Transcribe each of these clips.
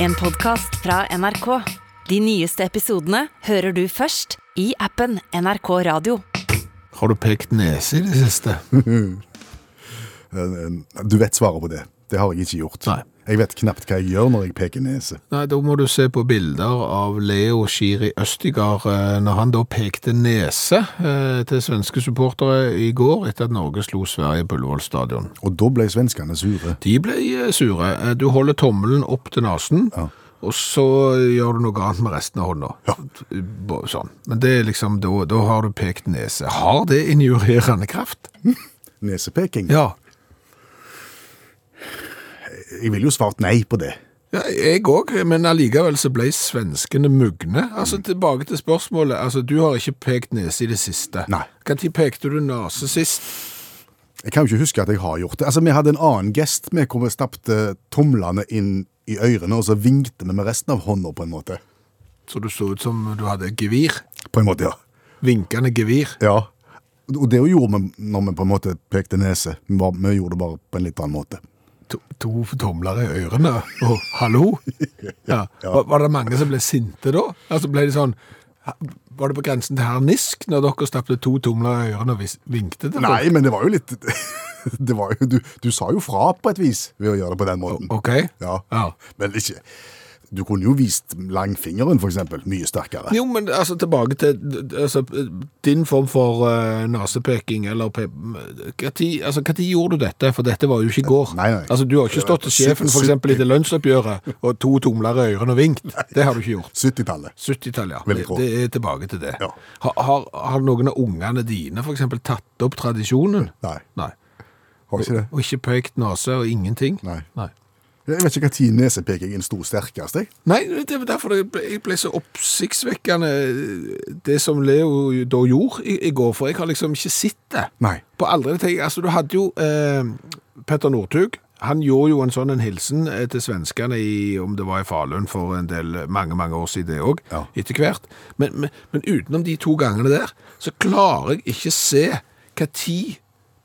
En podcast fra NRK. De nyeste episodene hører du først i appen NRK Radio. Har du pekt nese i det siste? Du vet svaret på det. Det har jeg ikke gjort. Nei. Jeg vet knapt hva jeg gjør når jeg peker nese. Nei, da må du se på bilder av Leo Shiri Østigard eh, når han da pekte nese eh, til svenske supportere i går etter at Norge slo Sverige på Ullevål stadion. Og da ble svenskene sure. De ble eh, sure. Du holder tommelen opp til nesen, Ja. og så gjør du noe annet med resten av hånda. Ja. Sånn. Men det er liksom, da, da har du pekt nese. Har det injurerende kraft? Nesepeking. Ja. Jeg ville jo svart nei på det. Ja, jeg òg, men allikevel så ble svenskene mugne. Altså, Tilbake til spørsmålet. altså, Du har ikke pekt nese i det siste. Nei. Når pekte du nese sist? Jeg kan jo ikke huske at jeg har gjort det. Altså, Vi hadde en annen gest med hvor vi stappte tomlene inn i ørene, og så vinkte vi med resten av hånda, på en måte. Så du så ut som du hadde gevir. På en måte, ja. Vinkende gevir. Ja. Og det gjorde vi når vi på en måte pekte nese. Vi gjorde det bare på en litt annen måte. To, to tomler i ørene. Og hallo? Ja. Var, var det mange som ble sinte da? Altså ble de sånn Var det på grensen til harnisk når dere stappet to tomler i ørene og vinket? vinkte til Nei, men det var jo litt det var jo, du, du sa jo fra på et vis ved å gjøre det på den måten. OK? Ja. Ja. Men ikke Du kunne jo vist langfingeren, eksempel, mye sterkere. Jo, men altså tilbake til altså, din form for uh, nasepeking, eller tid, altså, gjorde du dette? For dette var jo ikke i går. Nei, nei. Altså, Du har ikke stått til sjefen for eksempel, i det lønnsoppgjøret og to tomler i ørene og vinkt. Det har du ikke gjort. 70-tallet. 70-tallet, ja. Det, det er tilbake til det. Ja. Har, har, har noen av ungene dine eksempel tatt opp tradisjonen? Nei, Nei. har ikke det. Og ikke pekt nese og ingenting? Nei. Nei. Jeg vet ikke tid nesepekingen sto sterkest, jeg. Nei, det var derfor det ble, jeg ble så oppsiktsvekkende det som Leo da gjorde i, i går, for jeg har liksom ikke sett det. Nei. På aldri ting. altså du hadde jo eh, Petter Northug, han gjorde jo en sånn en hilsen eh, til svenskene i, om det var i Falun for en del, mange, mange år siden det også, Ja. etter hvert. Men, men, men utenom de to gangene der, så klarer jeg ikke se hva tid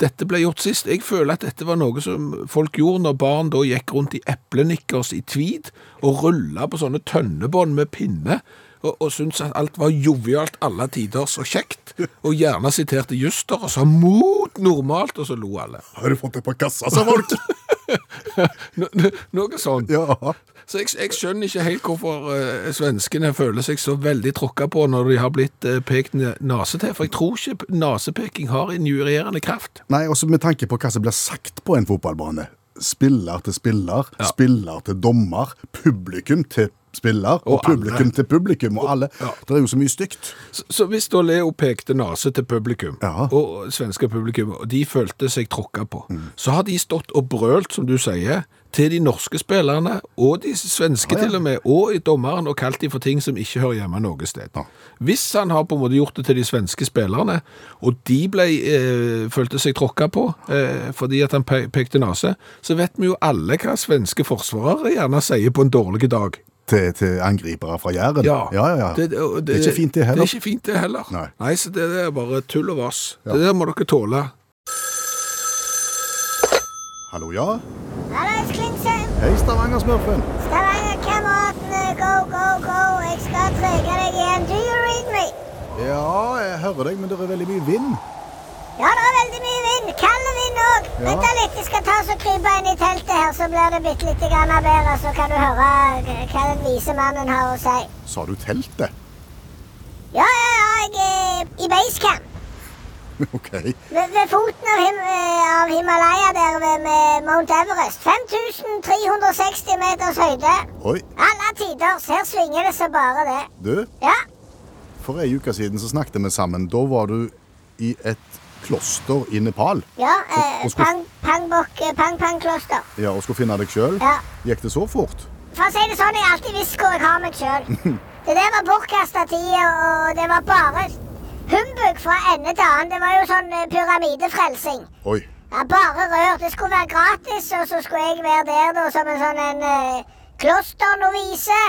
dette ble gjort sist. Jeg føler at dette var noe som folk gjorde når barn da gikk rundt i eplenikkers i tweed og rulla på sånne tønnebånd med pinne. Og, og syntes at alt var jovialt alle tider så kjekt. Og gjerne siterte Juster og sa mot normalt, og så lo alle. Har du fått det på kassa, sa folk? No, no, noe sånt. ja. Så jeg, jeg skjønner ikke helt hvorfor uh, svenskene føler seg så veldig tråkka på når de har blitt uh, pekt nase til. For jeg tror ikke nasepeking har injurierende kraft. Nei, også med tanke på hva som blir sagt på en fotballbane. Spiller til spiller, Ja. spiller til dommer, publikum til spiller, og, Og alle. publikum til publikum, og alle. Ja. Det er jo så mye stygt. Så, så hvis da Leo pekte nase til publikum, Ja. og svenske publikum, og de følte seg tråkka på, så har de stått og brølt, som du sier, til de norske spillerne, og de svenske Ja, ja. til og med, og i dommeren, og kalt de for ting som ikke hører hjemme noe sted. Ja. Hvis han har på en måte gjort det til de svenske spillerne, og de ble, eh, følte seg tråkka på eh, fordi at han pe pekte nase, så vet vi jo alle hva svenske forsvarere gjerne sier på en dårlig dag. Til, til angripere fra Jæren. ja, ja. ja. Det, det, og Det er ikke fint det heller. Det er ikke fint det heller. Nei. så det er bare tull og vass. Ja. Det der må dere tåle. Hallo, ja? Hallais, Klingsheim. Hei, Stavanger-smurfen. Stavanger-kameratene, go, go, go. Jeg skal trege deg igjen. Do you read me? Ja, jeg hører deg, men det er veldig mye vind. Ja, det er veldig mye vind. Kald vind òg. Ja. Vent litt, jeg skal ta så krype inn i teltet her, så blir det bitte litt bedre. Så kan du høre hva den vise mannen har å si. Sa du teltet? Ja, ja, ja, jeg er i basecamp. ok. Ved, ved foten av, him, eh, av Himalaya der ved med Mount Everest. 5360 meters høyde. Oi, Alle tider. Her svinger det så bare det. du. Ja. For ei uke siden så snakket vi sammen. Da var du i et kloster i Nepal. Ja, eh, skulle- Pang, Pangbok, eh, Pang Pang. Ja, og skulle finne deg sjøl. Ja. Gikk det så fort? For å si det sånn, jeg har alltid visst hvor jeg har meg sjøl. Det der var bortkasta tid, og det var bare humbug fra ende til annen. Det var jo sånn eh, pyramidefrelsing. Oi. Ja, bare rør. Det skulle være gratis, og så skulle jeg være der da som en sånn en uh, klosternovise.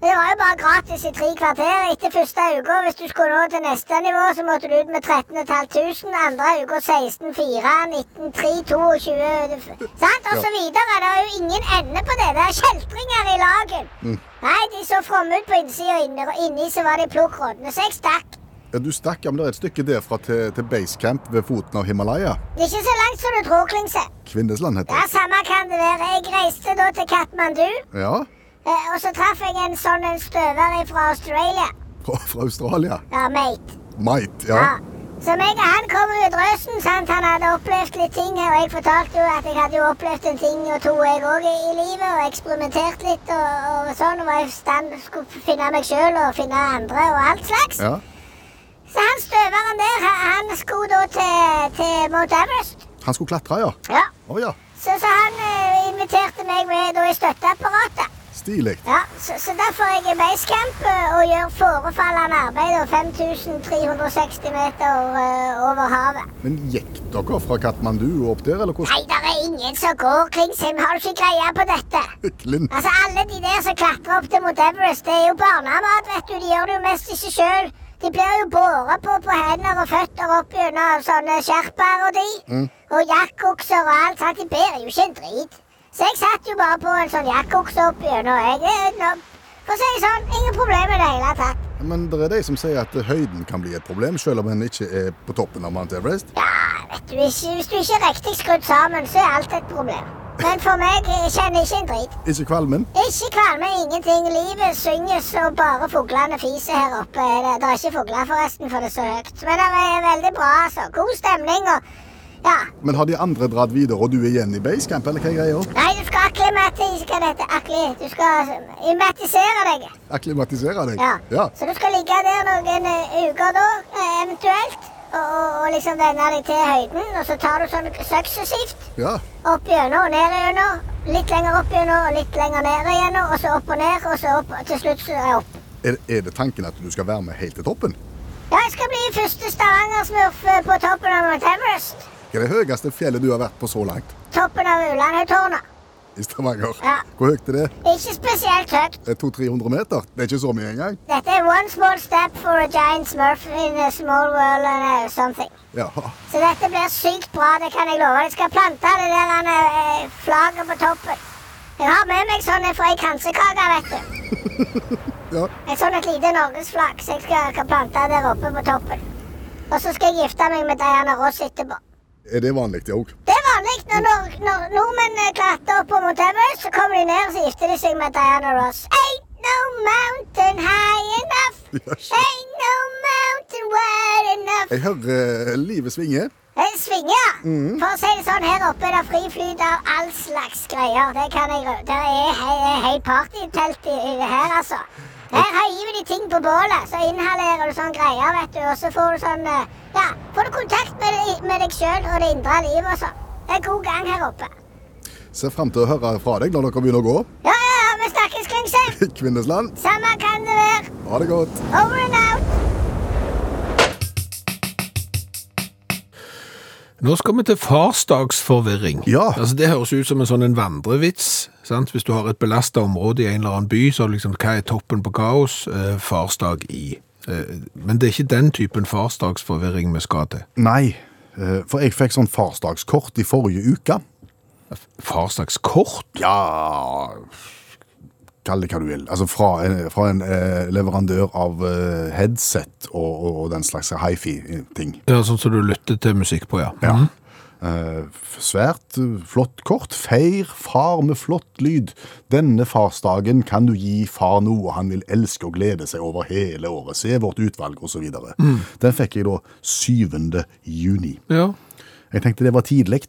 Men det var jo bare gratis i tre kvarter etter første uka. Hvis du skulle nå til neste nivå, så måtte du ut med 13 500. Andre uka 16 4, 19 3, 22 Sant? Og så videre. Det er jo ingen ende på det. Det er kjeltringer i lagen. Mm. Nei, de så fromme ut på innsida, og inni, inni så var de plukk råtne. Så jeg stakk. Ja, du stakk, ja, men det er et stykke derfra til, til basecamp ved foten av Himalaya. Det er ikke så langt som du tror, Klingse. Kvinnesland heter det. Ja, samme kan det være. Jeg reiste da til Katmandu, Ja, eh, og så traff jeg en sånn en støver fra Australia. fra, fra Australia. Ja, mate. Might, Ja. ja. Så meg og han kom ut røsten, sant? Han hadde opplevd litt ting her, og jeg fortalte jo at jeg hadde jo opplevd en ting og to jeg òg i, i livet, og eksperimentert litt og, og sånn, og var i stand skulle finne meg sjøl og finne andre og alt slags. ja. Så han støveren der, han, skulle da til, til Mount Everest. Han skulle klatre, ja. Ja. Oh, ja. Så, så han eh, inviterte meg med da i støtteapparatet. Stilig. Ja, så, så derfor er jeg i basecamp eh, og gjør forefallende arbeid og 5360 meter uh, over havet. Men gikk dere fra Katmandu opp der, eller Nei, det er ingen som går kring Sim. Har du ikke greie på dette? Klint. Altså, Alle de der som klatrer opp til Mount Everest, det er jo barnemat, vet du. De gjør det jo mest ikke sjøl. De blir jo båret på på hender og føtter opp gjennom sånne sherpaer og de. Og jakkokser og alt. sånt. De bærer jo ikke en drit. Så jeg satt jo bare på en sånn jakkokse opp gjennom. Jeg For å si det sånn, ingen problem i det hele tatt. Men det er de som sier at høyden kan bli et problem, selv om en ikke er på toppen av Mount Everest. Ja, vet du, ikke, Hvis du ikke er riktig skrudd sammen, så er alt et problem. Men for meg jeg kjenner ikke en drit. Ikke kvalmen? Ikke kvalme, ingenting. Livet synges, og bare fuglene fiser her oppe. Det, det er ikke fugler, forresten, for det er så høyt. Men det er veldig bra, altså. God stemning og Ja. Men har de andre dratt videre, og du er igjen i basecamp, eller hva er greia? Nei, du skal akklimatisere deg. Akklimatisere deg? Ja. ja. Så du skal ligge der noen eh, uker da, eh, eventuelt. Og, liksom venne deg til høyden. Og så tar du sånn suksessivt. Ja. Opp gjennom og ned gjennom. Litt lenger opp gjennom og litt lenger ned igjennom. Og så opp og ned, og så opp. og Til slutt så er jeg opp. Er, er det tanken at du skal være med helt til toppen? Ja, jeg skal bli første Stavanger-smurf eh, på toppen av Mount Everest. Hva er det høyeste fjellet du har vært på så langt? Toppen av Ulandhaugtårnet. I Stavanger? Ja. Hvor høyt er det? Ikke spesielt høyt. Det er 200-300 meter? Det er ikke så mye engang? Dette er one small step for a giant smurf in a small world and uh, something. Ja. Så dette blir sykt bra, det kan jeg love. Jeg skal plante det der uh, flagget på toppen. Jeg har med meg sånn fra ei kransekake, vet du. ja. Et sånn et lite norgesflagg som jeg skal, skal plante der oppe på toppen. Og så skal jeg gifte meg med Diana Ross etterpå. Er det vanlig, det òg? Det er vanlig når, når, nordmenn eh, klatrer opp på Mount Everest, så kommer de ned og så gifter de seg med Diana Ross. Ain't no mountain high enough. Yes. Ain't no mountain wide enough. Jeg hører eh, livet svinge. Det svinger, ja. For å si det sånn, her oppe er det fri flyt av all slags greier. Det kan jeg Det er helt partytelt i det her, altså. Her vi de ting på bålet, så inhalerer du sånn greier, vet du. Og så får du sånn eh, Ja, får du kontakt med, med deg sjøl og det indre livet og sånn. Det er god gang her oppe. Ser frem til å høre fra deg når dere begynner å gå. Ja, ja, ja, vi snakkes, Klingsheim. Kvinnesland, Samme kan det være. ha det godt. Over and Nå skal vi til farsdagsforvirring. Ja. Altså, det høres ut som en sånn en vandrevits. Sant? Hvis du har et belasta område i en eller annen by, så liksom, hva er toppen på kaos? Eh, farsdag i. Eh, men det er ikke den typen farsdagsforvirring vi skal til. Nei, eh, for jeg fikk sånn farsdagskort i forrige uke. Farsdagskort? Ja Kall det hva du vil. Altså fra fra en eh, leverandør av eh, headset og, og, og den slags hifi-ting. Ja, sånn som du lytter til musikk på, ja. Ja. Eh, svært eh, flott kort. Feir far med flott lyd. Denne farsdagen kan du gi far noe han vil elske og glede seg over hele året. Se vårt utvalg, osv. Mm. Den fikk jeg da 7. juni. Ja. Jeg tenkte det var tidlig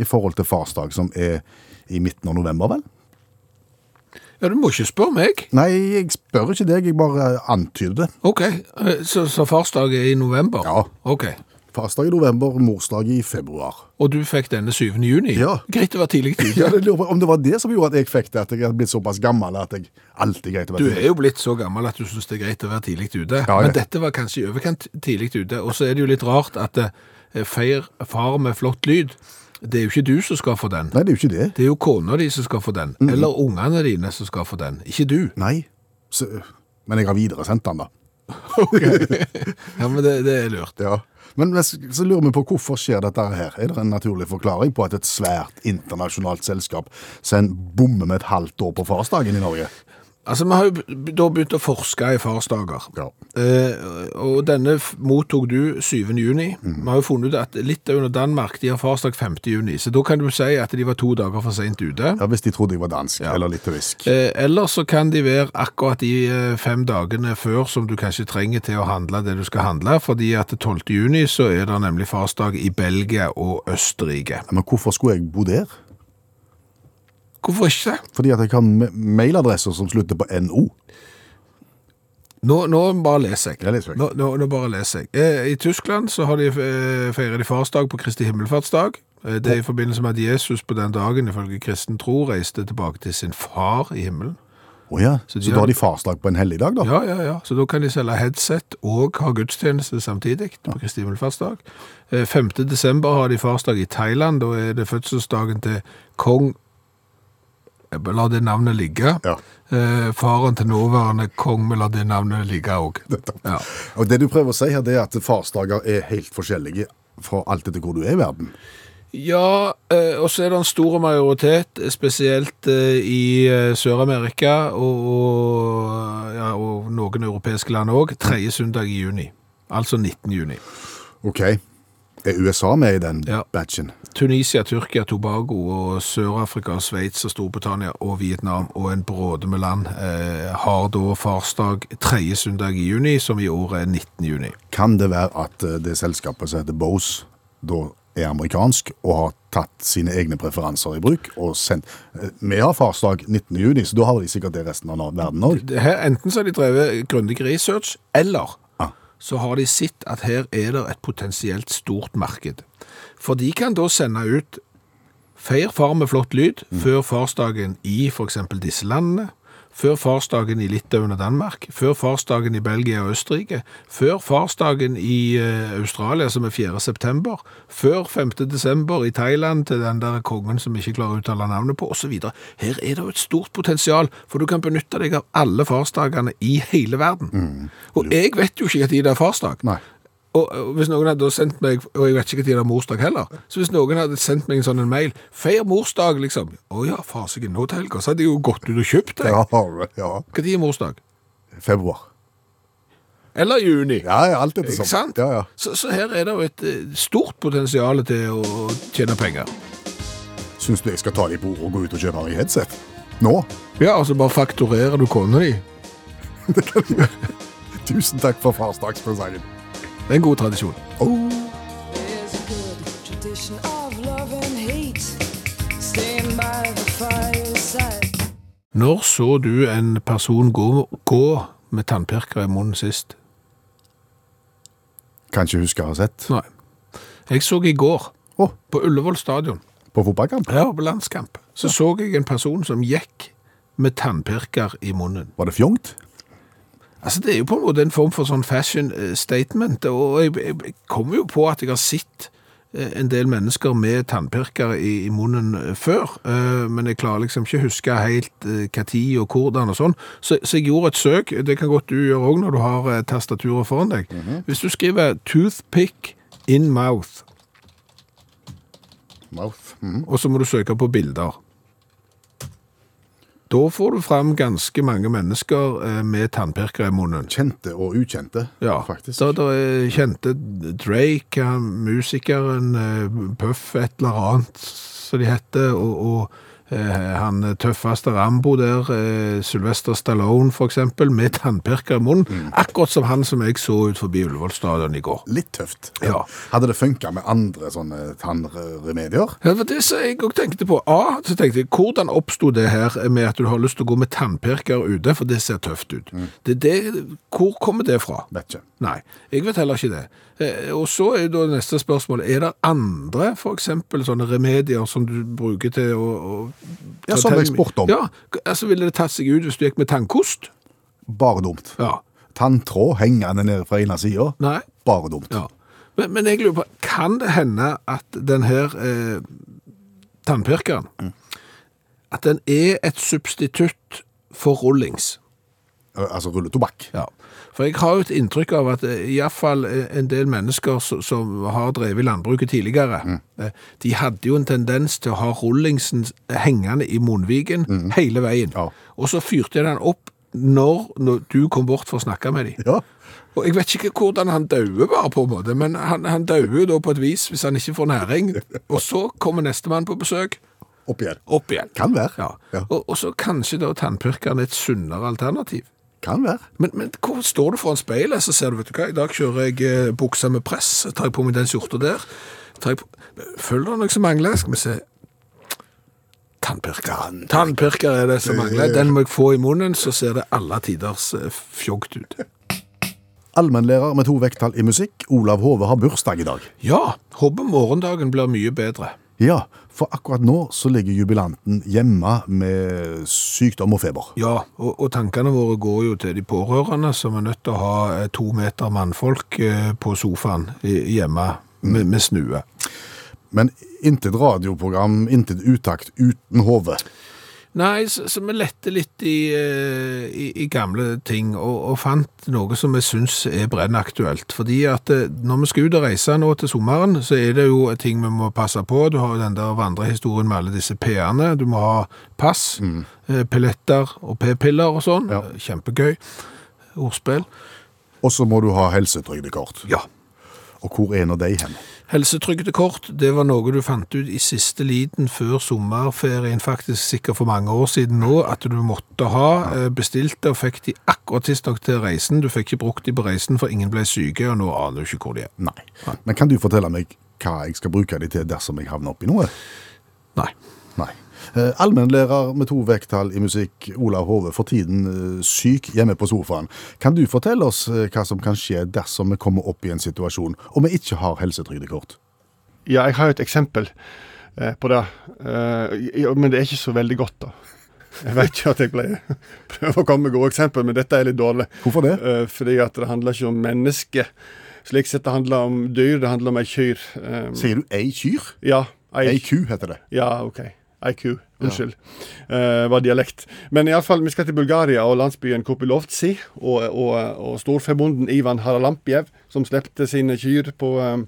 i forhold til farsdag, som er i midten av november, vel? Ja, du må ikke spørre meg. Nei, jeg spør ikke deg, jeg bare antyder det. Ok, eh, så, så farsdag er i november? Ja. Ok, Farsdag i november, morsdag i februar. og du fikk denne 7. juni? Ja. Greit å være tidlig ute. Ja, det lurer Om det var det som gjorde at jeg fikk det, at jeg er blitt såpass gammel at jeg alltid er greit å være Du er jo blitt så gammel at du synes det er greit å være tidlig ute. Ja, Men dette var kanskje i overkant tidlig ute. Og så er det jo litt rart at eh, feir far med flott lyd, det er jo ikke du som skal få den. Nei, det er jo ikke det. Det er jo kona di som skal få den. Eller ungene dine som skal få den. Ikke du. Nei. Så, men jeg har videresendt den, da. ok. Ja, men det, det er lurt. Ja. Men så lurer vi på hvorfor skjer dette her. Er det en naturlig forklaring på at et svært internasjonalt selskap sen bommer med et halvt år på farsdagen i Norge? Altså, Vi har jo da begynt å forske i farsdager. Ja. Eh, og denne mottok du 7. juni. Vi har jo funnet ut at Litauen og Danmark de har farsdag 5. juni, så da kan du si at de var to dager for sent ute. Ja, Hvis de trodde jeg var dansk, Ja. eller litauisk. Eh, eller så kan de være akkurat de eh, fem dagene før som du kanskje trenger til å handle det du skal handle, fordi at 12. juni så er det nemlig farsdag i Belgia og Østerrike. Men hvorfor skulle jeg bo der? Hvorfor ikke? Fordi at jeg har ma- mailadresser som slutter på NO. Nå, nå bare leser jeg. Jeg leser. Nå, nå, nå bare leser jeg. Eh, I Tyskland så har de eh, feirer de farsdag på Kristi himmelfartsdag. Eh, det er i forbindelse med at Jesus på den dagen, ifølge kristen tro, reiste tilbake til sin far i himmelen. Å ja, Så så, da har- de farsdag på en helligdag, da? Ja, ja, ja. Så da kan de selge headset og ha gudstjeneste samtidig på Kristi himmelfartsdag. Eh, 5. desember har de farsdag i Thailand. Da er det fødselsdagen til kong La det navnet ligge. Ja. Eh, faren til nåværende kong, vi lar det navnet ligge òg. Ja. Og det du prøver å si her, det er at farsdager er helt forskjellige fra alt etter hvor du er i verden. Ja, eh, og så er det en stor majoritet, spesielt eh, i eh, Sør-Amerika og, og, ja, og noen europeiske land òg, tredje søndag i juni. Altså 19. juni. Ok, er USA med i den Ja. batchen? Tunisia, Tyrkia, Tobago og Sør-Afrika, Sveits og Storbritannia og Vietnam og en bråde med land eh, har da farsdag tredje søndag i juni, som i år er 19. juni. Kan det være at eh, det selskapet som heter Bose, da er amerikansk og har tatt sine egne preferanser i bruk og sendt eh, Vi har farsdag 19. juni, så da har de sikkert det resten av verden òg. Enten så har de drevet grundig research, eller. Så har de sett at her er det et potensielt stort marked. For de kan da sende ut feir far med flott lyd før farsdagen i eksempel disse landene, før farsdagen i Litauen og Danmark, før farsdagen i Belgia og Østerrike, før farsdagen i eh, Australia som er 4. september, før 5. desember i Thailand til den der kongen som ikke klarer å uttale navnet på, videre. Her er det jo et stort potensial, for du kan benytte deg av alle farsdagene i hele verden. Og jeg vet jo ikke at de er farsdag. Nei. Og, hvis noen hadde sendt meg, og jeg vet ikke tid det er morsdag heller, så hvis noen hadde sendt meg en sånn en mail, feir morsdag, liksom. Å ja, farsiken, nå til helga, så hadde jeg jo gått ut og kjøpt det. Ja, ja. Er morsdag? Februar. Eller juni. Ja, ja, alt Ikke sånn. sant? Ja, ja. Så, så her er det jo et eh, stort potensial til å tjene penger. Syns du jeg skal ta de på ordet og gå ut og kjøpe meg headset? Nå? Ja, altså bare fakturerer du kona di. Tusen takk for farsdagspresangen. Det er en god tradisjon. Oh. Når så du en person gå, gå med tannpirker i munnen sist? Kan ikke huske å ha sett. Nei. Jeg så i går, oh. på Ullevål stadion, på fotballkamp? Ja, på landskamp. Så så jeg en person som gikk med tannpirker i munnen. Var det fjongt? Altså, det er jo på en måte en form for sånn fashion eh, statement, og jeg, jeg, kommer jo på at jeg har sett eh, en del mennesker med tannpirker i, i munnen eh, før, men jeg klarer liksom ikke å huske helt når og hvordan og sånn. Så, så jeg gjorde et søk, det kan godt du gjøre også når du har tastaturet foran deg. Hvis du skriver toothpick in mouth, Mouth. Mhm. og så må du søke på bilder. Da får du fram ganske mange mennesker eh, med tannpirkere i munnen. Kjente og ukjente, Ja, faktisk. Da, da er kjente Drake, musikeren, eh, Puff, et eller annet, som de heter, og, og eh, han tøffeste Rambo der, eh, Sylvester Stallone eksempel, med tannpirker i munnen, Mm. akkurat som han som jeg så ut forbi Ullevål stadion i går. Litt tøft. Ja. Hadde det funka med andre sånne tannremedier? Ja, det var jeg òg tenkte på. A, så tenkte jeg, hvordan oppsto det her med at du har lyst til å gå med tannpirker ute, for det ser tøft ut? Mm. Det, det, hvor kommer det fra? Vet ikke. Nei, jeg vet heller ikke det. Eh, Og så er da neste spørsmål, er det andre, for eksempel sånne remedier som du bruker til å... å Ja, som jeg spurte om. Ja, altså ville det tatt seg ut hvis du gikk med tannkost? Bare dumt. Ja. Tanntråd hengende nede fra ene sida. Bare dumt. Ja. Men, men jeg lurer på, kan det hende at den her eh, tannpirkeren, Mm. at den er et substitutt for rullings? Eh, Altså rulletobakk. Ja. For jeg har jo et inntrykk av at eh, iallfall en del mennesker som, har drevet landbruket tidligere, mm. de hadde jo en tendens til å ha rullingsen hengende i munnviken hele veien. Ja. Og så fyrte jeg den opp når, du kom bort for å snakke med dem. Ja. Og jeg vet ikke hvordan han dauer bare på en måte, men han, han dauer da på et vis hvis han ikke får næring. Og så kommer nestemann på besøk, Opp igjen. opp igjen. Kan være. Ja. Ja. Og, og så kanskje da tannpirkeren er et sunnere alternativ. Kan være. Men, men hvor står du foran speilet, så ser du, vet du hva, i dag kjører jeg eh, buksa med press, tar jeg på meg den skjorta der, tar jeg på, føler det noe som mangler, skal vi se, tannpirker. Tannpirker er det som mangler, den må jeg få i munnen, så ser det alle tiders fjogt ut. Allmennlærer med to vekttall i musikk, Olav Hove, har bursdag i dag. Ja, håper morgendagen blir mye bedre. Ja, for akkurat nå så ligger jubilanten hjemme med sykdom og feber. Ja, og, og tankene våre går jo til de pårørende, som er nødt til å ha eh, to meter mannfolk eh, på sofaen hjemme med, med snue. Men intet radioprogram, intet utakt uten Hove. Nei, så, så vi lette litt i, eh, i, i gamle ting, og, og fant noe som vi syns er brennaktuelt. Fordi at eh, når vi skal ut og reise nå til sommeren, så er det jo ting vi må passe på. Du har jo den der vandrehistorien med alle disse P-ene. Du må ha pass, mm. pilletter og p-piller og sånn. Ja. Kjempegøy. Ordspill. Og så må du ha helsetrygdekort. Ja. Og hvor er nå de hen? Helsetrygdekort, det var noe du fant ut i siste liten før sommerferien, faktisk sikkert for mange år siden nå, at du måtte ha. eh, Bestilte og fikk de akkurat tidsnok til reisen. Du fikk ikke brukt de på reisen, for ingen ble syke, og nå aner du ikke hvor de er. Nei. Men kan du fortelle meg hva jeg skal bruke de til dersom jeg havner oppi noe? Nei. Eh, Allmennlærer med to vekttall i musikk, Olav Hove, for tiden eh, syk hjemme på sofaen. Kan du fortelle oss eh, hva som kan skje dersom vi kommer opp i en situasjon og vi ikke har helsetrygdekort? Ja, jeg har jo et eksempel på det, men det er ikke så veldig godt, da. Jeg vet ikke at jeg pleier prøver å komme med gode eksempler, men dette er litt dårlig. Hvorfor det? Fordi at det handler ikke om mennesker. Slik sett det handler om dyr, det handler om ei kyr. Sier du ei kyr? ja, ei, Ei ku heter det. Ja, OK. Ku. Unnskyld. Uh, var dialekt. Men iallfall, vi skal til Bulgaria og landsbyen Kopilovtsi. Og, og, og storfebonden Ivan Haralampjev, som slepte sine kyr på, um,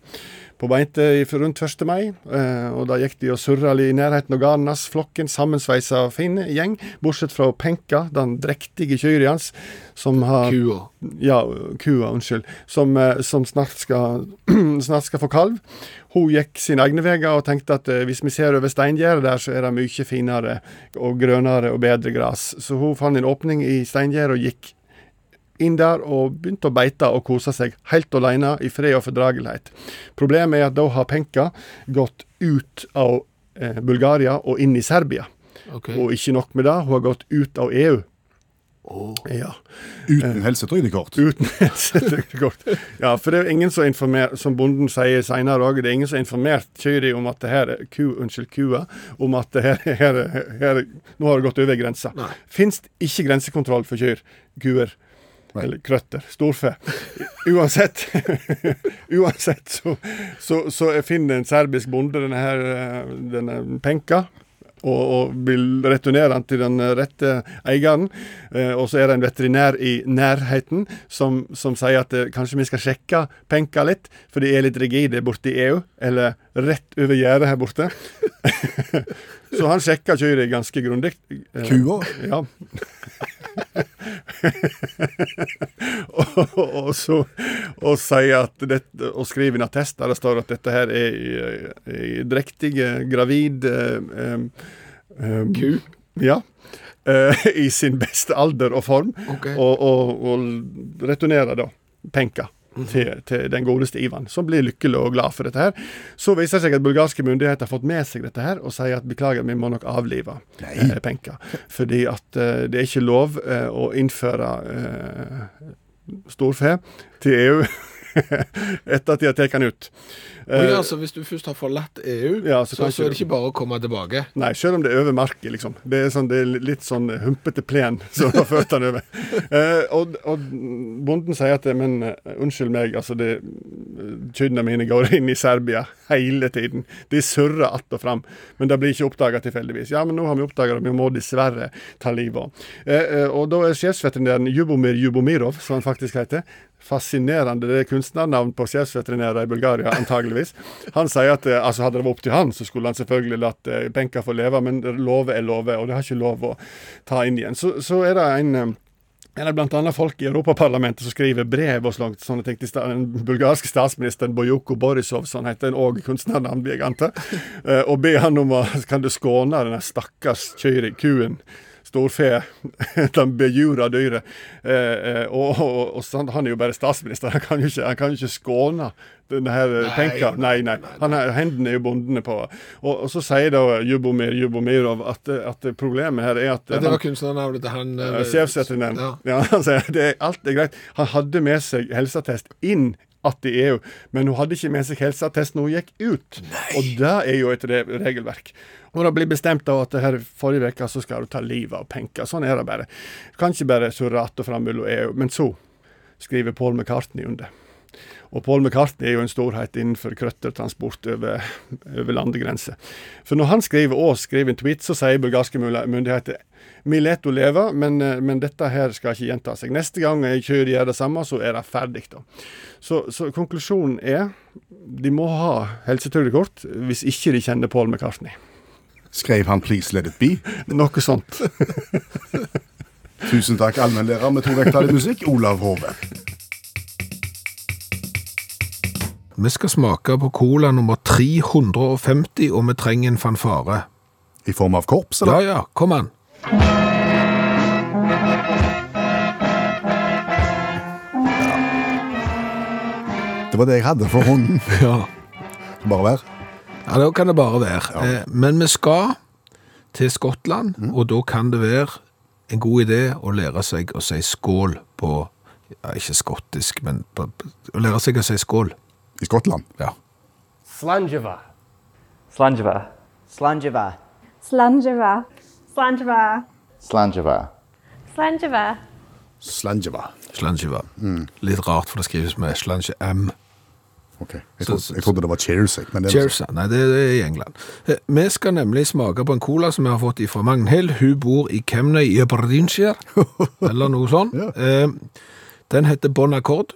på beite rundt 1. mai. Uh, og da gikk de og surra i nærheten av garden hans. Flokken sammensveisa fin gjeng, bortsett fra Penka, den drektige kyrne hans, som har Kua. ja, kua, unnskyld. Som, uh, som snart, skal, snart skal få kalv. Hun gikk sine egne veier og tenkte at eh, hvis vi ser over steingjerdet der, så er det mye finere og grønnere og bedre gress. Så hun fant en åpning i steingjerdet og gikk inn der og begynte å beite og kose seg helt alene i fred og fordragelighet. Problemet er at da har Penka gått ut av eh, Bulgaria og inn i Serbia. Okay. Og ikke nok med det, hun har gått ut av EU. Ja. Uten helsetrygdekort. Uten helsetrygdekort. Ja, for det er ingen som informerer, som bonden sier senere òg, det er ingen som har informert kyrne om at det her er ku, unnskyld, kua, om at det her, her, her nå har det gått over grensa. Nei. Fins ikke grensekontroll for kyr, kuer eller krøtter, storfe. Uansett, uansett så, så, så finner en serbisk bonde denne her, eh, denne penka, og, og vil returnere den til den rette eieren. Eh, og så er det en veterinær i nærheten som, som sier at eh, kanskje vi skal sjekke penka litt, for de er litt rigide borte i EU, eller rett over gjerdet her borte. så han sjekka kyrne ganske grundig. Eh, Kua? Ja. og, og, så, og sier at dette, og skriver en attest der det står at dette her er ei drektig, gravid um, eh, eh, Ku? Ja. I sin beste alder og form. Ok. Og, og, og returnerer da penka. Til, til den godeste Ivan, som blir lykkelig og glad for dette. her. Så viser det seg at bulgarske myndigheter har fått med seg dette her, og sier at beklager, vi må nok avlive eh, penka. Fordi at eh, det er ikke lov eh, å innføre eh, storfe til EU. etter at de har tatt den ut. Ja, altså, hvis du først har forlatt EU, Ja, så så, så, er det ikke bare å komme tilbake. Nei, selv om det er over market, liksom. Det er, sånn, det er litt sånn humpete plen som har ført den over. Eh, og, og bonden sier at men eh, unnskyld meg, altså det, kyrne mine går inn i Serbia hele tiden. De surrer att og fram, men det blir ikke oppdaga tilfeldigvis. Ja, men nå har vi oppdaga det, vi må dessverre ta livet av. Eh, eh, og da er sjefsveterinæren Jubomir Jubomirov, som han faktisk heter, fascinerende. Det er kunstnernavn på sjefsveterinærer i Bulgaria, antageligvis. Han sier at eh, altså hadde det vært opp til han, så skulle han selvfølgelig latt eh, benka få leve, men love er love, og det har ikke lov å ta inn igjen. Så, så er det en eh, er det bl.a. folk i Europaparlamentet som skriver brev og slikt. sånne ting til den bulgarske statsministeren Bojoko Borisov, sånn heter òg kunstnernavn, vil jeg anta, og ber han om å kan du skåne denne stakkars kuen. Storfe, de bejura dyret. Eh, eh, og, og, og han er jo bare statsminister, han kan jo ikke, han kan jo ikke skåne denne her eh, penka. Nei, nei. Han er, hendene er jo bondene på. Og, og så sier da Jubomir Jubomirov at, at problemet her er at Ja, det var kunstnernavnet til han ja, Sjefsveterinæren. Ja. Ja. han sier det er, alt er greit. Han hadde med seg helseattest inn att i EU, men hun hadde ikke med seg helseattest når hun gikk ut. Nei. Og det er jo et re regelverk. Og det blir bestemt av at her forrige uke så skal du ta livet av penka. Sånn er det bare. Du kan ikke bare surre att og fram mellom EU. Men så skriver Paul McCartney under. Og Paul McCartney er jo en storhet innenfor krøttertransport over, over landegrenser. For når han skriver og skriver en tweet, så sier bulgarske myndigheter vi lar henne leve, men, eh, men dette her skal ikke gjenta seg. Neste gang jeg kjører gjør det samme, så er det ferdig. da. Så, så konklusjonen er de må ha helsetrygdekort hvis ikke de kjenner Paul McCartney. Skrev han 'Please let it be'? Noe sånt. Tusen takk, allmennlærer med to vekttall i musikk, Olav Hove. Vi skal smake på cola nummer 350, og vi trenger en fanfare. I form av korps, Ja, eller? ja, kom an. Det var det jeg hadde for hånden. Ja, Bare vær. Ja da kan det bare være. Eh, Men vi skal til Skottland, og da kan det være en god idé å lære seg å si skål på, ja, ikke skottisk, men på, å lære seg å si skål. I Skottland. Ja. Slangeva. Slangeva. Slangeva. Slangeva. Slangeva. Slangeva. Slangeva. Slangeva. Slangeva. Mm. Litt rart, for det skrives med slange M. Ok. Jeg, trodde, jeg trodde det var cheers, jeg. Men det er Cheers. ja. Nei, det er i England. Eh, Vi skal nemlig smake på en cola som vi har fått fra Magnhild. Hun bor i Kemnøy i Aberdeenshire, eller noe sånt. Eh, Den heter Bon Accord.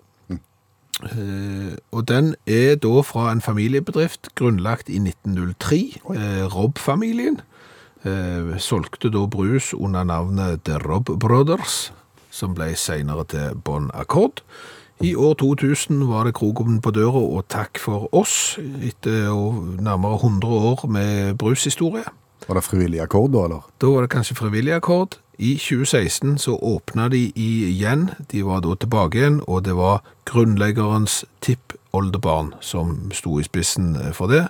Eh, Og den er da fra en familiebedrift grunnlagt i 1903, eh, Robb-familien. Eh, Solgte da brus under navnet The Robb Brothers, som ble senere til Bon Accord. I år 2000 var det kroken på døra, og takk for oss, etter nærmere 100 år med brushistorie. Var det frivillig akkord, da, eller? Da var det kanskje frivillig akkord. I 2016 så åpna de igjen, de var da tilbake igjen, og det var grunnleggerens tippoldebarn som sto i spissen for det,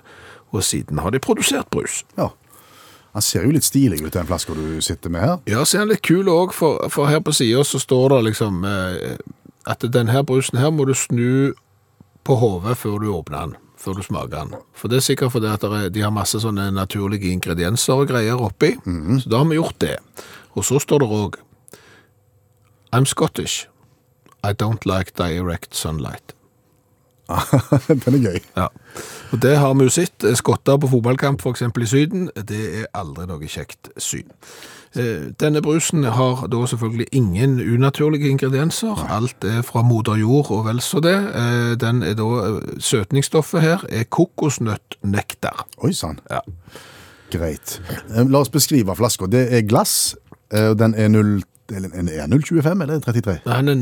og siden har de produsert brus. Ja. Han ser jo litt stilig ut, den flaska du sitter med her. Ja, ser han litt kul òg, for, for her på sida så står det liksom eh, at denne brusen her må du snu på hodet før du åpner den, før du smaker den. For det er sikkert fordi at er, de har masse sånne naturlige ingredienser og greier oppi, så da har vi gjort det. Og så står det òg I'm Scottish. I don't like direct sunlight. den er gøy. Ja. Og det har vi jo sett. eh, Skotter på fotballkamp, f.eks. i Syden, det er aldri noe kjekt syn. Eh, Denne brusen har da selvfølgelig ingen unaturlige ingredienser. Alt er fra moder jord og vel så det. Eh, Den er da, eh, søtningsstoffet her er kokosnøttnektar. Oi sann. Ja. Greit. La oss beskrive flaska. Det er glass. Den er 0, eller er 025 eller 33? Den er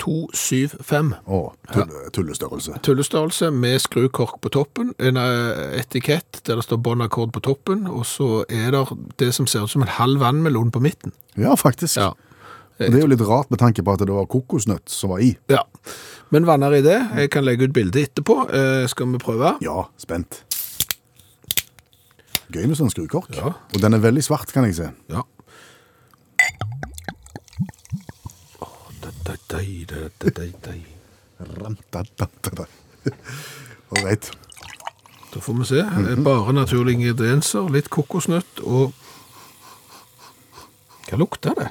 0275. Å, tull, tullestørrelse. Tullestørrelse med skrukork på toppen, en eh, etikett der det står båndakkord på toppen, og så er det det som ser ut som en halv vannmelon på midten. Ja, faktisk. Ja. Og det er jo litt rart med tanke på at det var kokosnøtt som var i. Ja, men vanner i det. Jeg kan legge ut bilde etterpå. Eh, skal vi prøve? Ja, spent. Gøy med sånn skrukork. Ja. Og den er veldig svart, kan jeg se. Ja. Åh, da, da, da, da, da, da, da. Rantadantada. All right. Da får vi se. Bare naturlige ingredienser, litt kokosnøtt og Hva lukter det?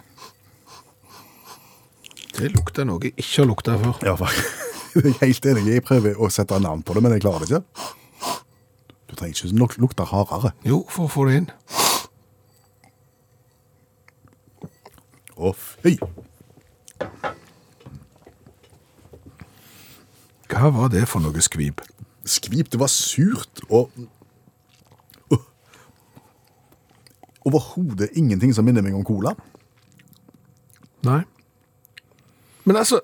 Det lukter noe jeg ikke har lukta før. Ja. Jeg er helt enig. Jeg prøver å sette navn på det, men jeg klarer det ikke. Du trenger ikke nok lukte hardere. Jo, for å få det inn. Å, fy! Hva var det for noe skvip? Skvip, det var surt og Overhodet ingenting som minner meg om cola. Nei. Men altså,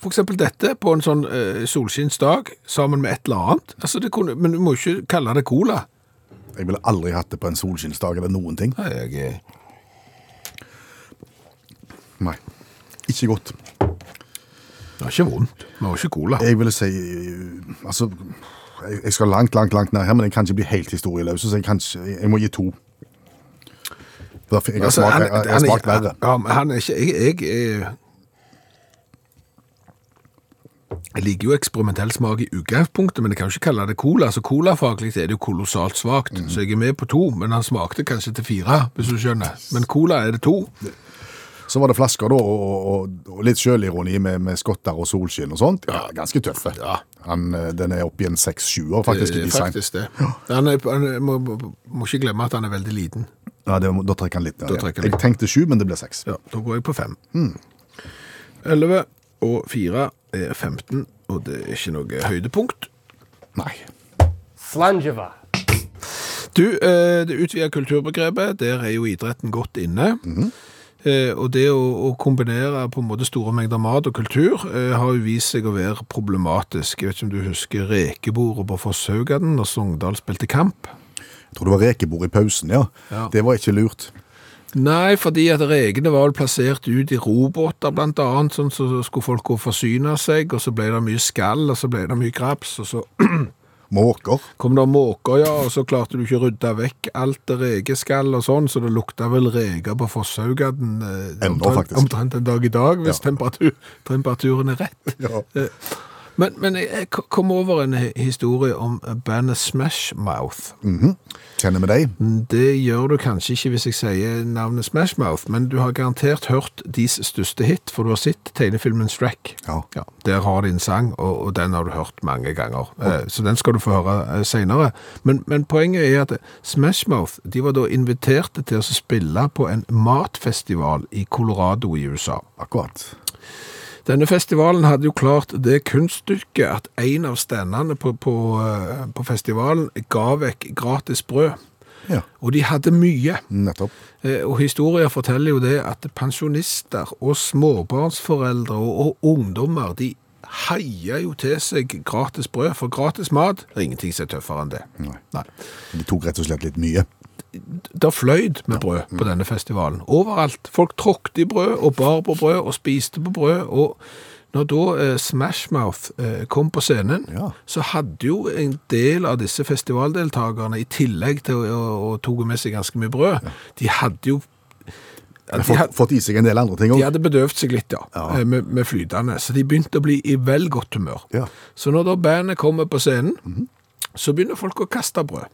for eksempel dette på en sånn eh, solskinnsdag sammen med et eller annet. Altså, det kunne, men du må ikke kalle det cola. Jeg ville aldri hatt det på en solskinnsdag eller noen ting. Nei, jeg. Nei. Ikke godt. Det er ikke vondt. Vi har ikke cola. Jeg ville si uh, Altså, jeg skal langt, langt langt ned her, men jeg kan ikke bli helt historieløs, så jeg, kan ikke, jeg må gi to. Jeg har Altså, smakt, han- jeg, jeg smakt verre. Ja, men han er ikke... Jeg, jeg, er- jeg liker jo eksperimentell smak i utgangspunktet, men jeg kan jo ikke kalle det cola. Så colafaglig er det jo kolossalt svagt. Mm. Så jeg er med på to, men han smakte kanskje til fire, hvis du skjønner. Men cola er det to. Så var det flasker da, og, og, og litt sjølironi med, med skotter og solskinn og sånt. Ja, ganske tøffe. Han, eh, den er oppi i en seks-sjuer, faktisk, i Det design. faktisk det. Han er, han må, må ikke glemme at han er veldig liten. Ja, det, da trekker han litt ned. Ja. Jeg tenkte sju, men det ble seks. Ja, da går jeg på fem. 11 og 4 er 15, og det er ikke noe høydepunkt. Nei. Slangeva. Du, eh, det utvida kulturbegrepet, der er jo idretten godt inne. Eh, og det å, å kombinere på en måte store mengder mat og kultur eh, har jo vist seg å være problematisk. Jeg vet ikke om du husker rekebordet på Fosshaugaden når Sogndal spilte kamp? Jeg tror det var rekebord i pausen, ja. Ja. Det var ikke lurt. Nei, fordi at rekene var vel plassert ut i robåter blant annet, sånn så skulle folk gå og forsyne seg, og så ble det mye skall, og så ble det mye graps, og så Måker. kom det måker, ja, og så klarte du ikke å rydde vekk alt det rekeskall og sånn, så det lukta vel reker på Fosshaugaden eh, omtrent- omtrent en dag i dag, hvis Ja. temperatur, temperaturen er rett. Ja. Eh, Men, men jeg jeg kom over en historie om bandet Smash Mouth. Kjenner vi deg? Det gjør du kanskje ikke hvis jeg sier navnet Smash Mouth, men du har garantert hørt deres største hit, for du har sett tegnefilmen Shrek. Ja. der har de en sang, og, og den har du hørt mange ganger. Eh, så den skal du få høre seinere. Men, men poenget er at Smash Mouth de var da inviterte til å spille på en matfestival i Colorado i USA. Akkurat. Denne festivalen hadde jo klart det kunststykket at en av standene på, på, eh, på festivalen ga vekk gratis brød. Ja, Og de hadde mye. nettopp. Eh, Og historier forteller jo det at pensjonister og småbarnsforeldre og, og ungdommer, de heier jo til seg gratis brød, for gratis mat er ingenting som er tøffere enn det. Nei. Nei. De tok rett og slett litt mye. Det fløyd med brød på denne festivalen. Overalt. Folk tråkte i brød og bar på brød og spiste på brød. Og når da eh, Smash Mouth eh, kom på scenen, Ja. så hadde jo en del av disse festivaldeltakerne, i tillegg til å, å, å med seg ganske mye brød, de hadde jo de Fått, had- fått i seg en del andre ting De hadde bedøvd seg litt, ja, Ja. eh, Med, med flytende. Så de begynte å bli i vel godt humør. Ja. Så når da bandet kommer på scenen, så begynner folk å kaste brød